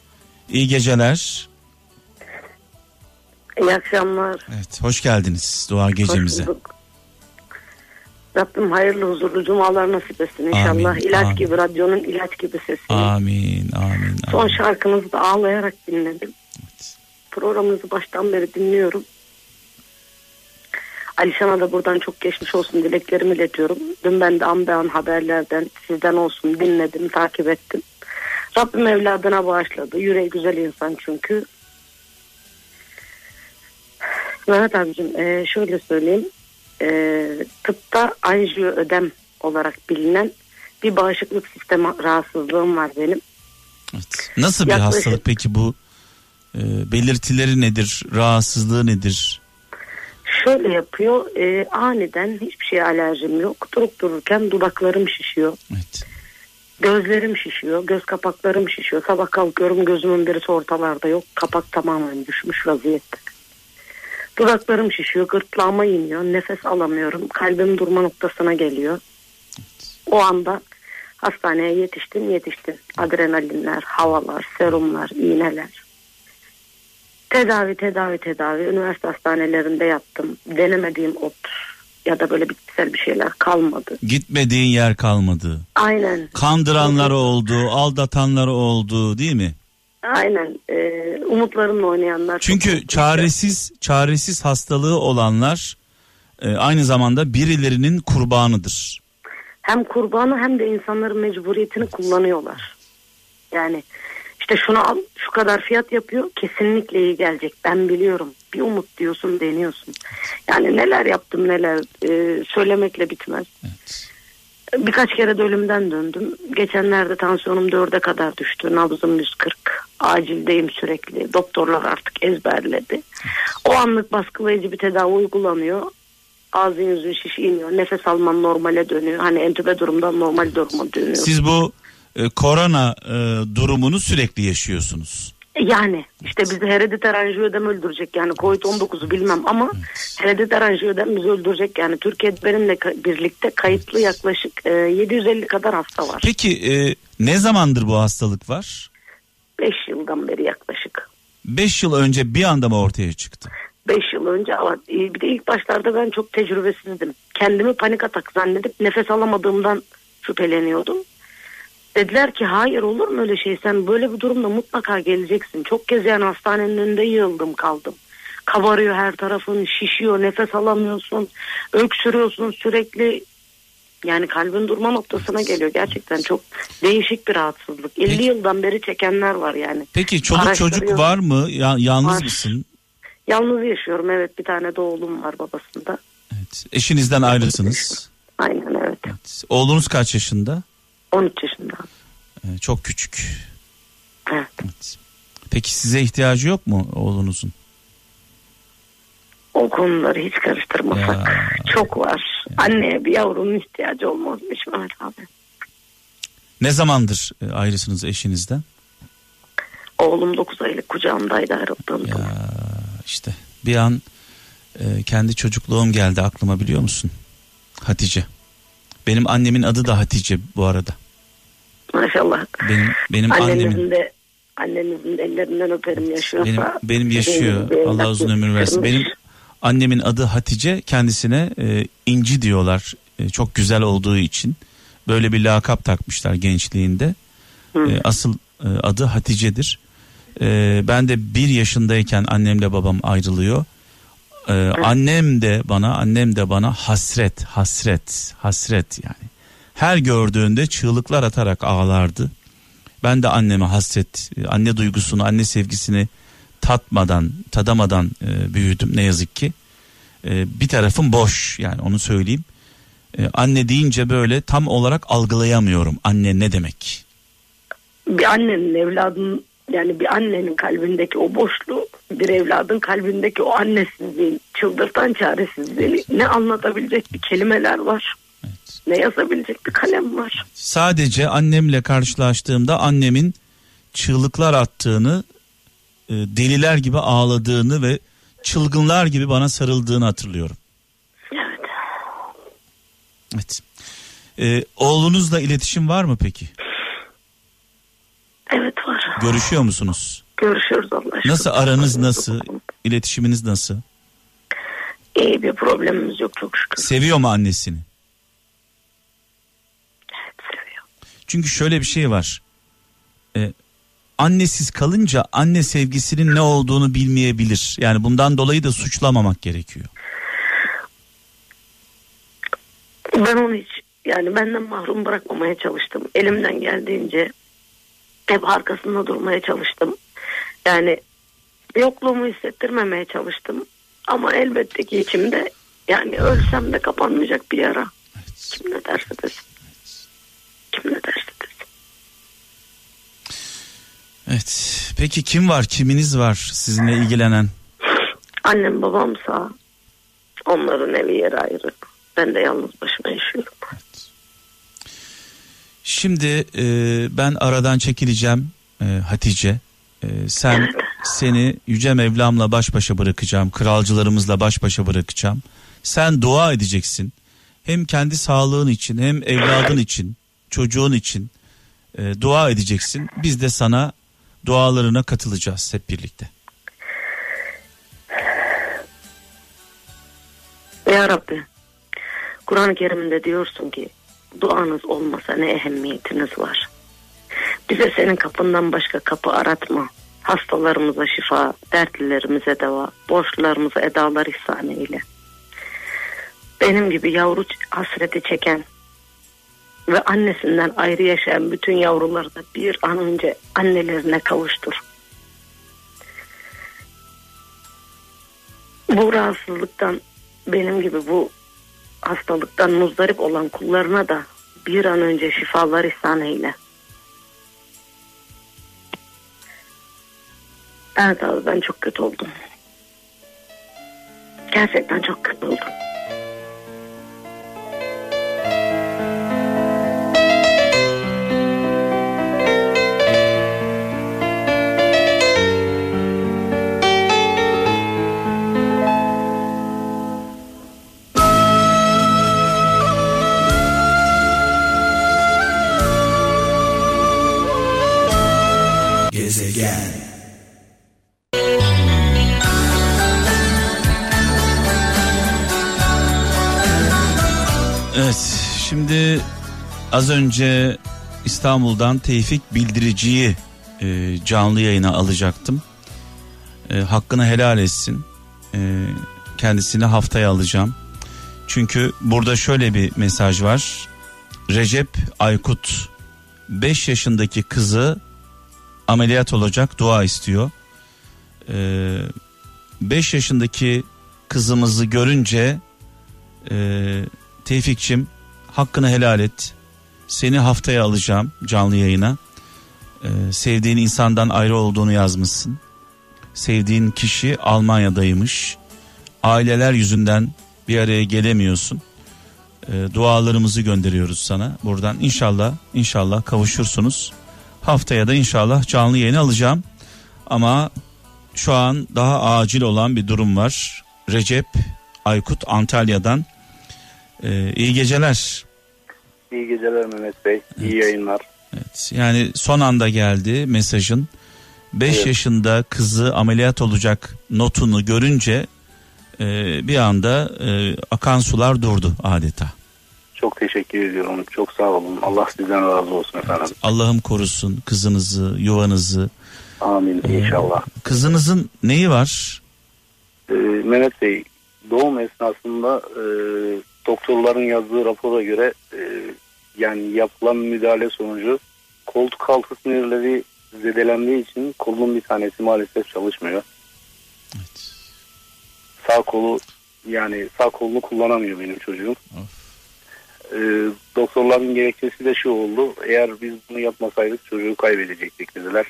İyi geceler. İyi akşamlar. Evet, hoş geldiniz dua gecemize. Hoş bulduk. Rabbim hayırlı huzurlu cumalar nasip etsin inşallah. Amin, ilaç amin. gibi radyonun ilaç gibi sesi. Amin, amin, Son amin. şarkınızı da ağlayarak dinledim. Programınızı baştan beri dinliyorum. Alişan'a da buradan çok geçmiş olsun dileklerimi iletiyorum. Dün ben de an be an haberlerden sizden olsun dinledim, takip ettim. Rabbim evladına bağışladı. Yüreği güzel insan çünkü. Mehmet abicim e, şöyle söyleyeyim. E, tıpta anjiyo ödem olarak bilinen bir bağışıklık sistemi rahatsızlığım var benim. Evet. Nasıl bir Yaklaşık- hastalık peki bu? Ee, belirtileri nedir? Rahatsızlığı nedir? Şöyle yapıyor e, aniden hiçbir şeye alerjim yok. Durup dururken dudaklarım şişiyor. Evet. Gözlerim şişiyor. Göz kapaklarım şişiyor. Sabah kalkıyorum gözümün birisi ortalarda yok. Kapak tamamen düşmüş vaziyette. Dudaklarım şişiyor. Gırtlağıma iniyor. Nefes alamıyorum. Kalbim durma noktasına geliyor. O anda hastaneye yetiştim yetiştim. Adrenalinler, havalar, serumlar, iğneler. Tedavi tedavi tedavi. Üniversite hastanelerinde yattım. Denemediğim ot ya da böyle bitkisel bir şeyler kalmadı. Gitmediğin yer kalmadı. Aynen. Kandıranlar oldu, aldatanlar oldu değil mi? Aynen. Ee, umutlarımla oynayanlar. Çünkü çaresiz çaresiz hastalığı olanlar e, aynı zamanda birilerinin kurbanıdır. hem kurbanı hem de insanların mecburiyetini kullanıyorlar. Yani işte şunu al şu kadar fiyat yapıyor kesinlikle iyi gelecek ben biliyorum bir umut diyorsun deniyorsun. Yani neler yaptım neler e, söylemekle bitmez. Birkaç kere de ölümden döndüm. Geçenlerde tansiyonum dörde kadar düştü. Nabzım 140. Acildeyim sürekli. Doktorlar artık ezberledi. O anlık baskılayıcı bir tedavi uygulanıyor. Ağzın yüzün şiş iniyor. Nefes alman normale dönüyor. Hani entübe durumdan normal duruma dönüyor. Siz bu e, korona e, durumunu sürekli yaşıyorsunuz. Yani işte bizi herediter anjiyodem öldürecek yani Covid-19'u bilmem ama herediter anjiyodem bizi öldürecek yani Türkiye'de benimle birlikte kayıtlı yaklaşık e, 750 kadar hasta var. Peki e, ne zamandır bu hastalık var? 5 yıldan beri yaklaşık. 5 yıl önce bir anda mı ortaya çıktı? 5 yıl önce ama e, bir de ilk başlarda ben çok tecrübesizdim. Kendimi panik atak zannedip nefes alamadığımdan şüpheleniyordum. Dediler ki hayır olur mu öyle şey sen böyle bir durumda mutlaka geleceksin. Çok kez yani hastanenin önünde yığıldım kaldım. Kabarıyor her tarafın şişiyor nefes alamıyorsun öksürüyorsun sürekli yani kalbin durma noktasına geliyor gerçekten çok değişik bir rahatsızlık. 50 Peki. yıldan beri çekenler var yani. Peki çoluk çocuk var mı? Ya, yalnız Var. mısın? Yalnız yaşıyorum evet bir tane de oğlum var babasında. Evet. Eşinizden ayrısınız. Aynen evet. Evet. Oğlunuz kaç yaşında? 13 yaşında. Ee, çok küçük. Evet. Evet. Peki size ihtiyacı yok mu oğlunuzun? O konuları hiç karıştırmasak. Ya. Çok var. Anneye bir yavrunun ihtiyacı olmazmış Mehmet abi. Ne zamandır e, ayrısınız eşinizden? Oğlum 9 aylık kucağımdaydı ayrıldığım zaman. Ya işte bir an e, kendi çocukluğum geldi aklıma biliyor musun? Hatice. Benim annemin adı da Hatice bu arada. Maşallah. Benim benim annemin Annenizin de annenizin de ellerinden öperim yaşıyorsa. benim benim yaşıyor. evlat Allah uzun ömür versin. Benim annemin adı Hatice. Kendisine e, İnci diyorlar. E, çok güzel olduğu için. Böyle bir lakap takmışlar gençliğinde. E, asıl e, adı Hatice'dir. E, ben de bir yaşındayken annemle babam ayrılıyor. E, annem de bana annem de bana hasret hasret hasret yani. Her gördüğünde çığlıklar atarak ağlardı. Ben de anneme hasret, anne duygusunu, anne sevgisini tatmadan, tadamadan e, büyüdüm ne yazık ki. E, bir tarafım boş yani onu söyleyeyim. E, anne deyince böyle tam olarak algılayamıyorum anne ne demek. Bir annenin evladının Yani bir annenin kalbindeki o boşluğu, bir evladın kalbindeki o annesizliğin, çıldırtan çaresizliğini ne anlatabilecek bir kelimeler var. Ne yazabilecek bir kalem var. Sadece annemle karşılaştığımda annemin çığlıklar attığını, e, deliler gibi ağladığını ve çılgınlar gibi bana sarıldığını hatırlıyorum. Evet. Evet. E, oğlunuzla iletişim var mı peki? Evet var. Görüşüyor musunuz? Görüşürüz Allah aşkına. Nasıl aranız nasıl? İletişiminiz nasıl? İyi bir problemimiz yok çok şükür. Seviyor mu annesini? Seviyor. Çünkü şöyle bir şey var. Ee, annesiz kalınca anne sevgisinin ne olduğunu bilmeyebilir. Yani bundan dolayı da suçlamamak gerekiyor. Ben onu hiç yani benden mahrum bırakmamaya çalıştım. Elimden geldiğince hep arkasında durmaya çalıştım. Yani yokluğumu hissettirmemeye çalıştım. Ama elbette ki içimde yani ölsem de kapanmayacak bir yara. Kim ne derse desin. Desin. Evet. Peki kim var? Kiminiz var sizinle ilgilenen? Annem babam sağ. Onların evi yeri ayrı. Ben de yalnız başıma yaşıyorum. Şimdi e, ben aradan çekileceğim e, Hatice. E, sen seni Yüce Mevlam'la baş başa bırakacağım. Kralcılarımızla baş başa bırakacağım. Sen dua edeceksin. Hem kendi sağlığın için hem evladın için, çocuğun için e, dua edeceksin. Biz de sana dualarına katılacağız hep birlikte. Ya Rabbi Kur'an-ı Kerim'de diyorsun ki duanız olmasa ne ehemmiyetiniz var. Bize senin kapından başka kapı aratma. Hastalarımıza şifa, dertlilerimize deva, borçlularımıza edalar ihsan eyle. Benim gibi yavru hasreti çeken ve annesinden ayrı yaşayan bütün yavruları da bir an önce annelerine kavuştur. Bu rahatsızlıktan benim gibi bu hastalıktan muzdarip olan kullarına da bir an önce şifalar ihsan eyle. Evet abi ben çok kötü oldum. Gerçekten çok kötü oldum. Şimdi az önce İstanbul'dan Tevfik Bildirici'yi e, canlı yayına alacaktım. E, hakkını helal etsin. E, kendisini haftaya alacağım. Çünkü burada şöyle bir mesaj var. Recep Aykut 5 yaşındaki kızı ameliyat olacak dua istiyor. 5 yaşındaki kızımızı görünce e, Tevfikçim hakkını helal et. Seni haftaya alacağım canlı yayına. Ee, sevdiğin insandan ayrı olduğunu yazmışsın. Sevdiğin kişi Almanya'daymış. Aileler yüzünden bir araya gelemiyorsun. Ee, dualarımızı gönderiyoruz sana buradan. İnşallah inşallah kavuşursunuz. Haftaya da inşallah canlı yayın alacağım. Ama şu an daha acil olan bir durum var. Recep Aykut Antalya'dan ee, iyi geceler. İyi geceler Mehmet Bey. İyi yayınlar. Evet, yani son anda geldi mesajın. 5 Evet. yaşında kızı ameliyat olacak notunu görünce e, bir anda e, akan sular durdu adeta. Çok teşekkür ediyorum. Çok sağ olun. Allah sizden razı olsun efendim. Allah'ım korusun kızınızı, yuvanızı. Amin inşallah. Kızınızın neyi var? Ee, Mehmet Bey doğum esnasında e, doktorların yazdığı rapora göre e, yani yapılan müdahale sonucu koltuk altı sinirleri zedelendiği için kolun bir tanesi maalesef çalışmıyor. Sağ kolu yani sağ kolunu kullanamıyor benim çocuğum. Ee, doktorların gerekçesi de şu oldu. Eğer biz bunu yapmasaydık çocuğu kaybedecektik dediler.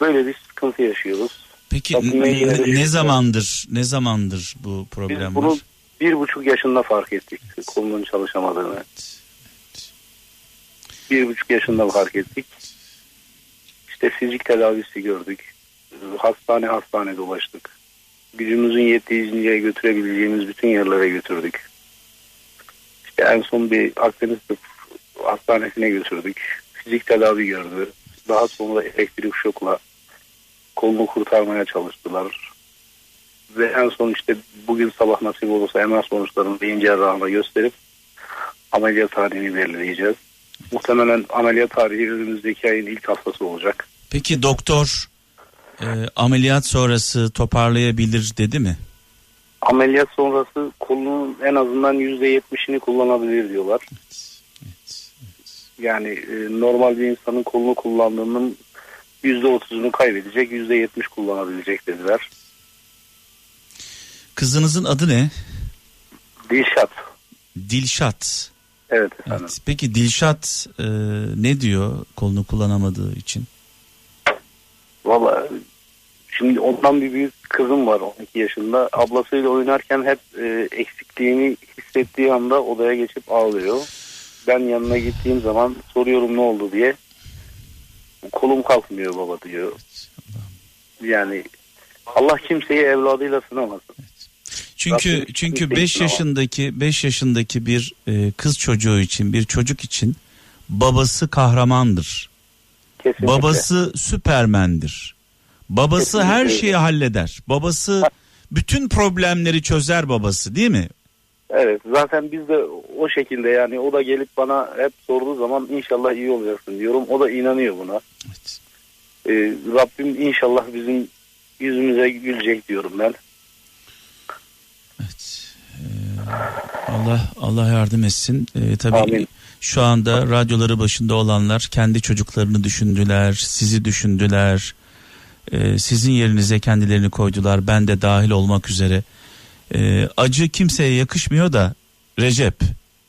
böyle bir sıkıntı yaşıyoruz. Peki ne şükür. zamandır ne zamandır bu Biz problem bunu var? bir buçuk yaşında fark ettik kolunun çalışamadığını. Bir buçuk yaşında fark ettik. İşte fizik tedavisi gördük. Hastane hastane dolaştık. Gücümüzün yettiğince götürebileceğimiz bütün yerlere götürdük. İşte en son bir Akdeniz Tıp Hastanesi'ne götürdük. Fizik tedavi gördü. Daha sonra elektrik şokla kolunu kurtarmaya çalıştılar. Ve en son işte bugün sabah nasip olursa MR sonuçlarını beyin cerrahına gösterip ameliyat tarihini belirleyeceğiz. Muhtemelen ameliyat tarihi önümüzdeki ayın ilk haftası olacak. Peki doktor e, ameliyat sonrası toparlayabilir dedi mi? Ameliyat sonrası kolunun en azından %70'ini kullanabilir diyorlar. Yani e, normal bir insanın kolunu kullandığının %30'unu kaybedecek, %70 kullanabilecek dediler. Kızınızın adı ne? Dilşat. Dilşat. Evet efendim. Evet. Peki Dilşat e, ne diyor kolunu kullanamadığı için? Valla şimdi ondan bir büyük kızım var 12 yaşında. Ablasıyla oynarken hep e, eksikliğini hissettiği anda odaya geçip ağlıyor. Ben yanına gittiğim zaman soruyorum ne oldu diye. Kolum kalkmıyor baba diyor. Yani Allah kimseyi evladıyla sınamasın. Çünkü Rabbim çünkü kimseyi 5 sınamaz. yaşındaki 5 yaşındaki bir e, kız çocuğu için, bir çocuk için babası kahramandır. Kesinlikle. Babası süpermendir. Babası Kesinlikle her şeyi halleder. Babası bütün problemleri çözer babası değil mi? Evet zaten biz de o şekilde yani o da gelip bana hep sorduğu zaman inşallah iyi olacaksın diyorum. O da inanıyor buna. Evet. Ee, Rabbim inşallah bizim yüzümüze gülecek diyorum ben. Evet. Ee, Allah Allah yardım etsin. Ee, tabii Amin. şu anda radyoları başında olanlar kendi çocuklarını düşündüler, sizi düşündüler. Ee, sizin yerinize kendilerini koydular. Ben de dahil olmak üzere. Ee, acı kimseye yakışmıyor da Recep.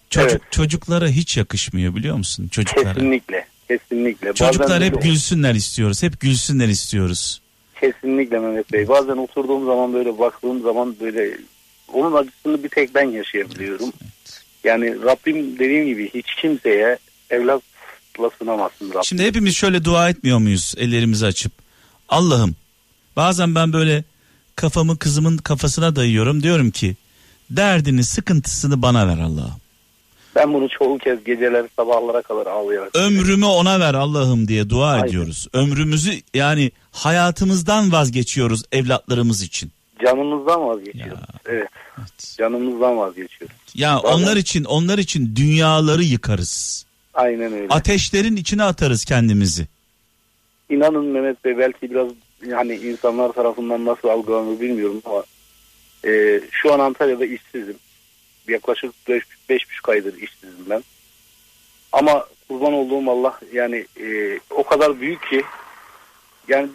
Çocuk Evet. çocuklara hiç yakışmıyor biliyor musun? Çocuklara. Kesinlikle. Kesinlikle. Çocuklar Bazen hep böyle- gülsünler istiyoruz. Hep gülsünler istiyoruz. Kesinlikle Mehmet Bey. Bazen oturduğum zaman böyle baktığım zaman böyle onun acısını bir tek ben yaşayabiliyorum. Yani Rabbim dediğim gibi hiç kimseye evlatla sınamasın Rabbim. Şimdi hepimiz şöyle dua etmiyor muyuz ellerimizi açıp? Allah'ım bazen ben böyle kafamı kızımın kafasına dayıyorum diyorum ki derdini sıkıntısını bana ver Allah'ım. Ben bunu çoğu kez geceler sabahlara kadar ağlayarak. Ömrümü ona ver Allah'ım diye dua Aynen. ediyoruz. Ömrümüzü yani hayatımızdan vazgeçiyoruz evlatlarımız için. Canımızdan vazgeçiyoruz. Ya. Evet. Evet. Canımızdan vazgeçiyoruz. Ya Bazen- onlar için onlar için dünyaları yıkarız. Aynen öyle. Ateşlerin içine atarız kendimizi. İnanın Mehmet Bey belki biraz hani insanlar tarafından nasıl algılanır bilmiyorum ama e, şu an Antalya'da işsizim. Yaklaşık 5,5 aydır işsizim ben. Ama kurban olduğum Allah yani e, o kadar büyük ki yani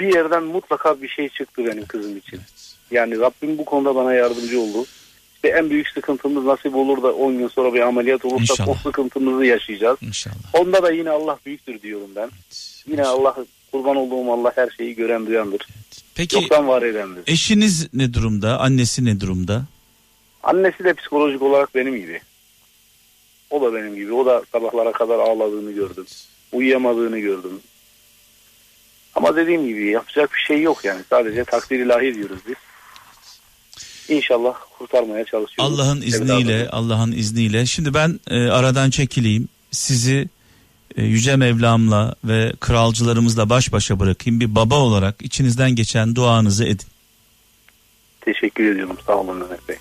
bir yerden mutlaka bir şey çıktı benim kızım için. Yani Rabbim bu konuda bana yardımcı oldu. İşte en büyük sıkıntımız nasip olur da 10 gün sonra bir ameliyat olursa İnşallah. o sıkıntımızı yaşayacağız. İnşallah. Onda da yine Allah büyüktür diyorum ben. Yine Allah kurban olduğum Allah her şeyi gören duyandır. Peki Yoktan var edendir. eşiniz ne durumda? Annesi ne durumda? Annesi de psikolojik olarak benim gibi. O da benim gibi. O da sabahlara kadar ağladığını gördüm. Uyuyamadığını gördüm. Ama dediğim gibi yapacak bir şey yok yani. Sadece takdir ilahi diyoruz biz. İnşallah kurtarmaya çalışıyoruz. Allah'ın izniyle. Allah'ın izniyle. Şimdi ben e, aradan çekileyim. Sizi yüce Mevlam'la ve kralcılarımızla baş başa bırakayım. Bir baba olarak içinizden geçen duanızı edin. Teşekkür ediyorum. Sağ olun Mehmet Bey.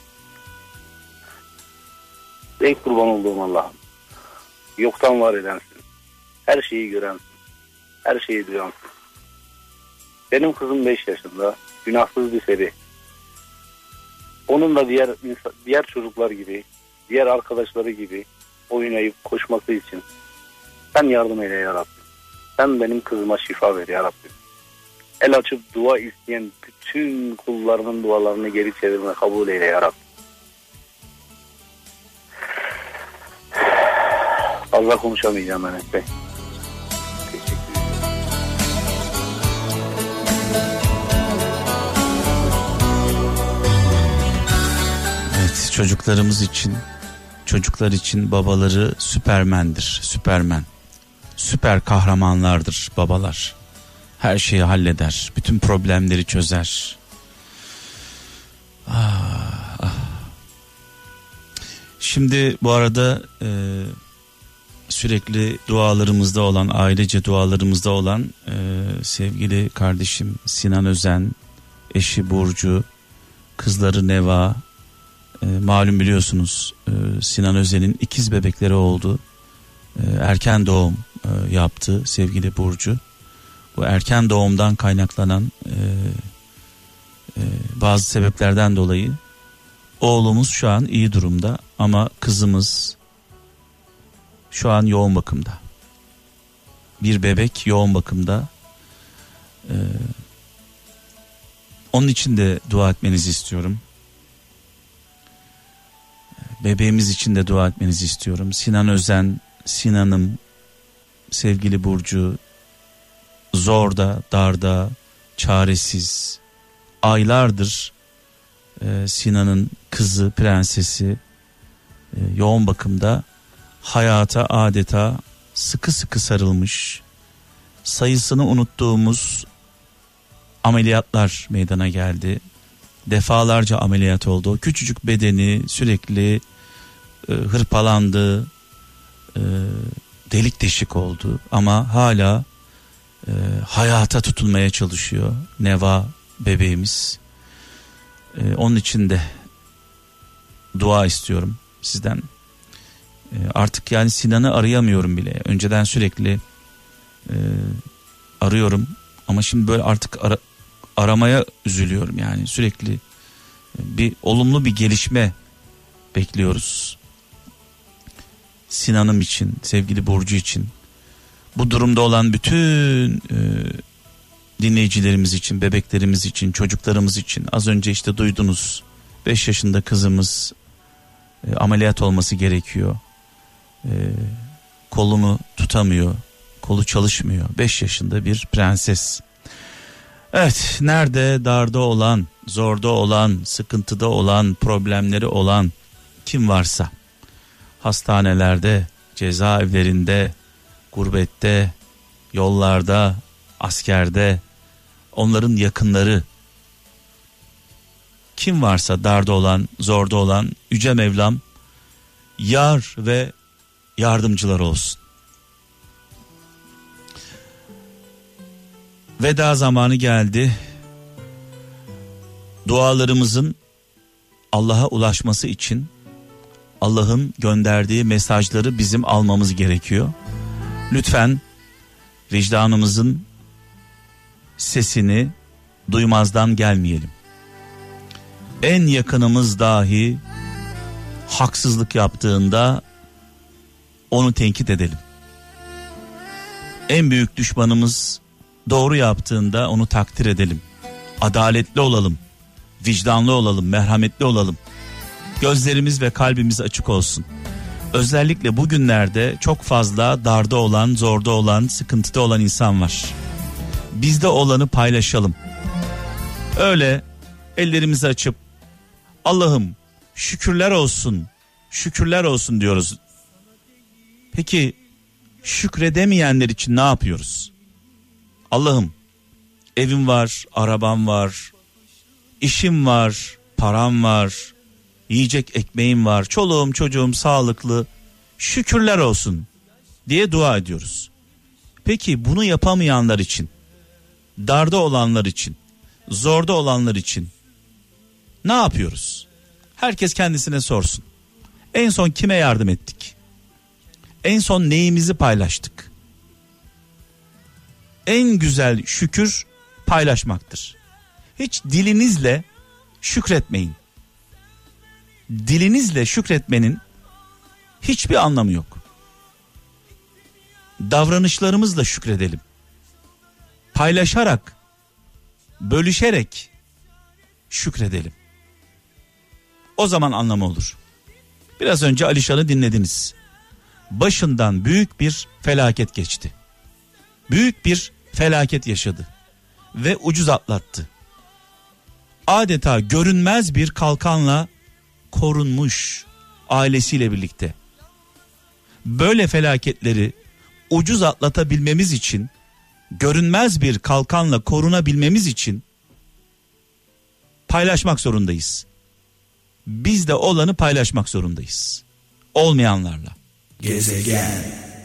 Ey kurban olduğum Allah'ım. Yoktan var edensin. Her şeyi görensin. Her şeyi duyansın. Benim kızım 5 yaşında. Günahsız bir seri. Onun da diğer diğer çocuklar gibi, diğer arkadaşları gibi oynayıp koşması için sen yardım eyle ya Rabbi. Sen benim kızıma şifa ver ya Rabbi. El açıp dua isteyen bütün kullarının dualarını geri çevirme kabul eyle ya Rabbi. Fazla konuşamayacağım Mehmet Bey. Evet, çocuklarımız için, çocuklar için babaları süpermendir, süpermen süper kahramanlardır babalar. Her şeyi halleder bütün problemleri çözer. Ah, ah. şimdi bu arada e, sürekli dualarımızda olan ailece dualarımızda olan e, sevgili kardeşim Sinan Özen eşi Burcu kızları Neva e, malum biliyorsunuz e, Sinan Özen'in ikiz bebekleri oldu. E, erken doğum e, yaptı sevgili Burcu bu erken doğumdan kaynaklanan e, e, bazı sebeplerden dolayı oğlumuz şu an iyi durumda ama kızımız şu an yoğun bakımda. Bir bebek yoğun bakımda. Ee, onun için de dua etmenizi istiyorum. Bebeğimiz için de dua etmenizi istiyorum. Sinan Özen, Sinan'ım, sevgili Burcu, zorda, darda, çaresiz, aylardır e, Sinan'ın kızı, prensesi e, yoğun bakımda hayata adeta sıkı sıkı sarılmış, sayısını unuttuğumuz ameliyatlar meydana geldi. Defalarca ameliyat oldu. Küçücük bedeni sürekli e, hırpalandı, e, delik deşik oldu ama hala e, hayata tutulmaya çalışıyor Neva bebeğimiz. E, onun için de dua istiyorum sizden. E, artık yani Sinan'ı arayamıyorum bile. Önceden sürekli e, arıyorum ama şimdi böyle artık ara, aramaya üzülüyorum yani sürekli e, bir olumlu bir gelişme bekliyoruz. Sinan'ım için, sevgili Burcu için, bu durumda olan bütün e, dinleyicilerimiz için, bebeklerimiz için, çocuklarımız için az önce işte duydunuz 5 yaşında kızımız e, ameliyat olması gerekiyor. E, kolunu tutamıyor, kolu çalışmıyor. 5 yaşında bir prenses. Evet, nerede darda olan, zorda olan, sıkıntıda olan, problemleri olan kim varsa hastanelerde, cezaevlerinde, gurbette, yollarda, askerde, onların yakınları kim varsa darda olan, zorda olan Yüce Mevlam yar ve yardımcılar olsun. Veda zamanı geldi. Dualarımızın Allah'a ulaşması için Allah'ın gönderdiği mesajları bizim almamız gerekiyor. Lütfen vicdanımızın sesini duymazdan gelmeyelim. En yakınımız dahi haksızlık yaptığında onu tenkit edelim. En büyük düşmanımız doğru yaptığında onu takdir edelim. Adaletli olalım, vicdanlı olalım, merhametli olalım. Gözlerimiz ve kalbimiz açık olsun. Özellikle bugünlerde çok fazla darda olan, zorda olan, sıkıntıda olan insan var. Bizde olanı paylaşalım. Öyle ellerimizi açıp Allah'ım şükürler olsun, şükürler olsun diyoruz. Peki şükredemeyenler için ne yapıyoruz? Allah'ım evim var, arabam var, işim var, param var, yiyecek ekmeğim var, çoluğum çocuğum sağlıklı, şükürler olsun diye dua ediyoruz. Peki bunu yapamayanlar için, darda olanlar için, zorda olanlar için ne yapıyoruz? Herkes kendisine sorsun. En son kime yardım ettik? En son neyimizi paylaştık? En güzel şükür paylaşmaktır. Hiç dilinizle şükretmeyin. Dilinizle şükretmenin hiçbir anlamı yok. Davranışlarımızla şükredelim. Paylaşarak, bölüşerek şükredelim. O zaman anlamı olur. Biraz önce Alişan'ı dinlediniz. Başından büyük bir felaket geçti. Büyük bir felaket yaşadı ve ucuz atlattı. Adeta görünmez bir kalkanla korunmuş ailesiyle birlikte. Böyle felaketleri ucuz atlatabilmemiz için görünmez bir kalkanla korunabilmemiz için paylaşmak zorundayız. Biz de olanı paylaşmak zorundayız. Olmayanlarla. Gezegen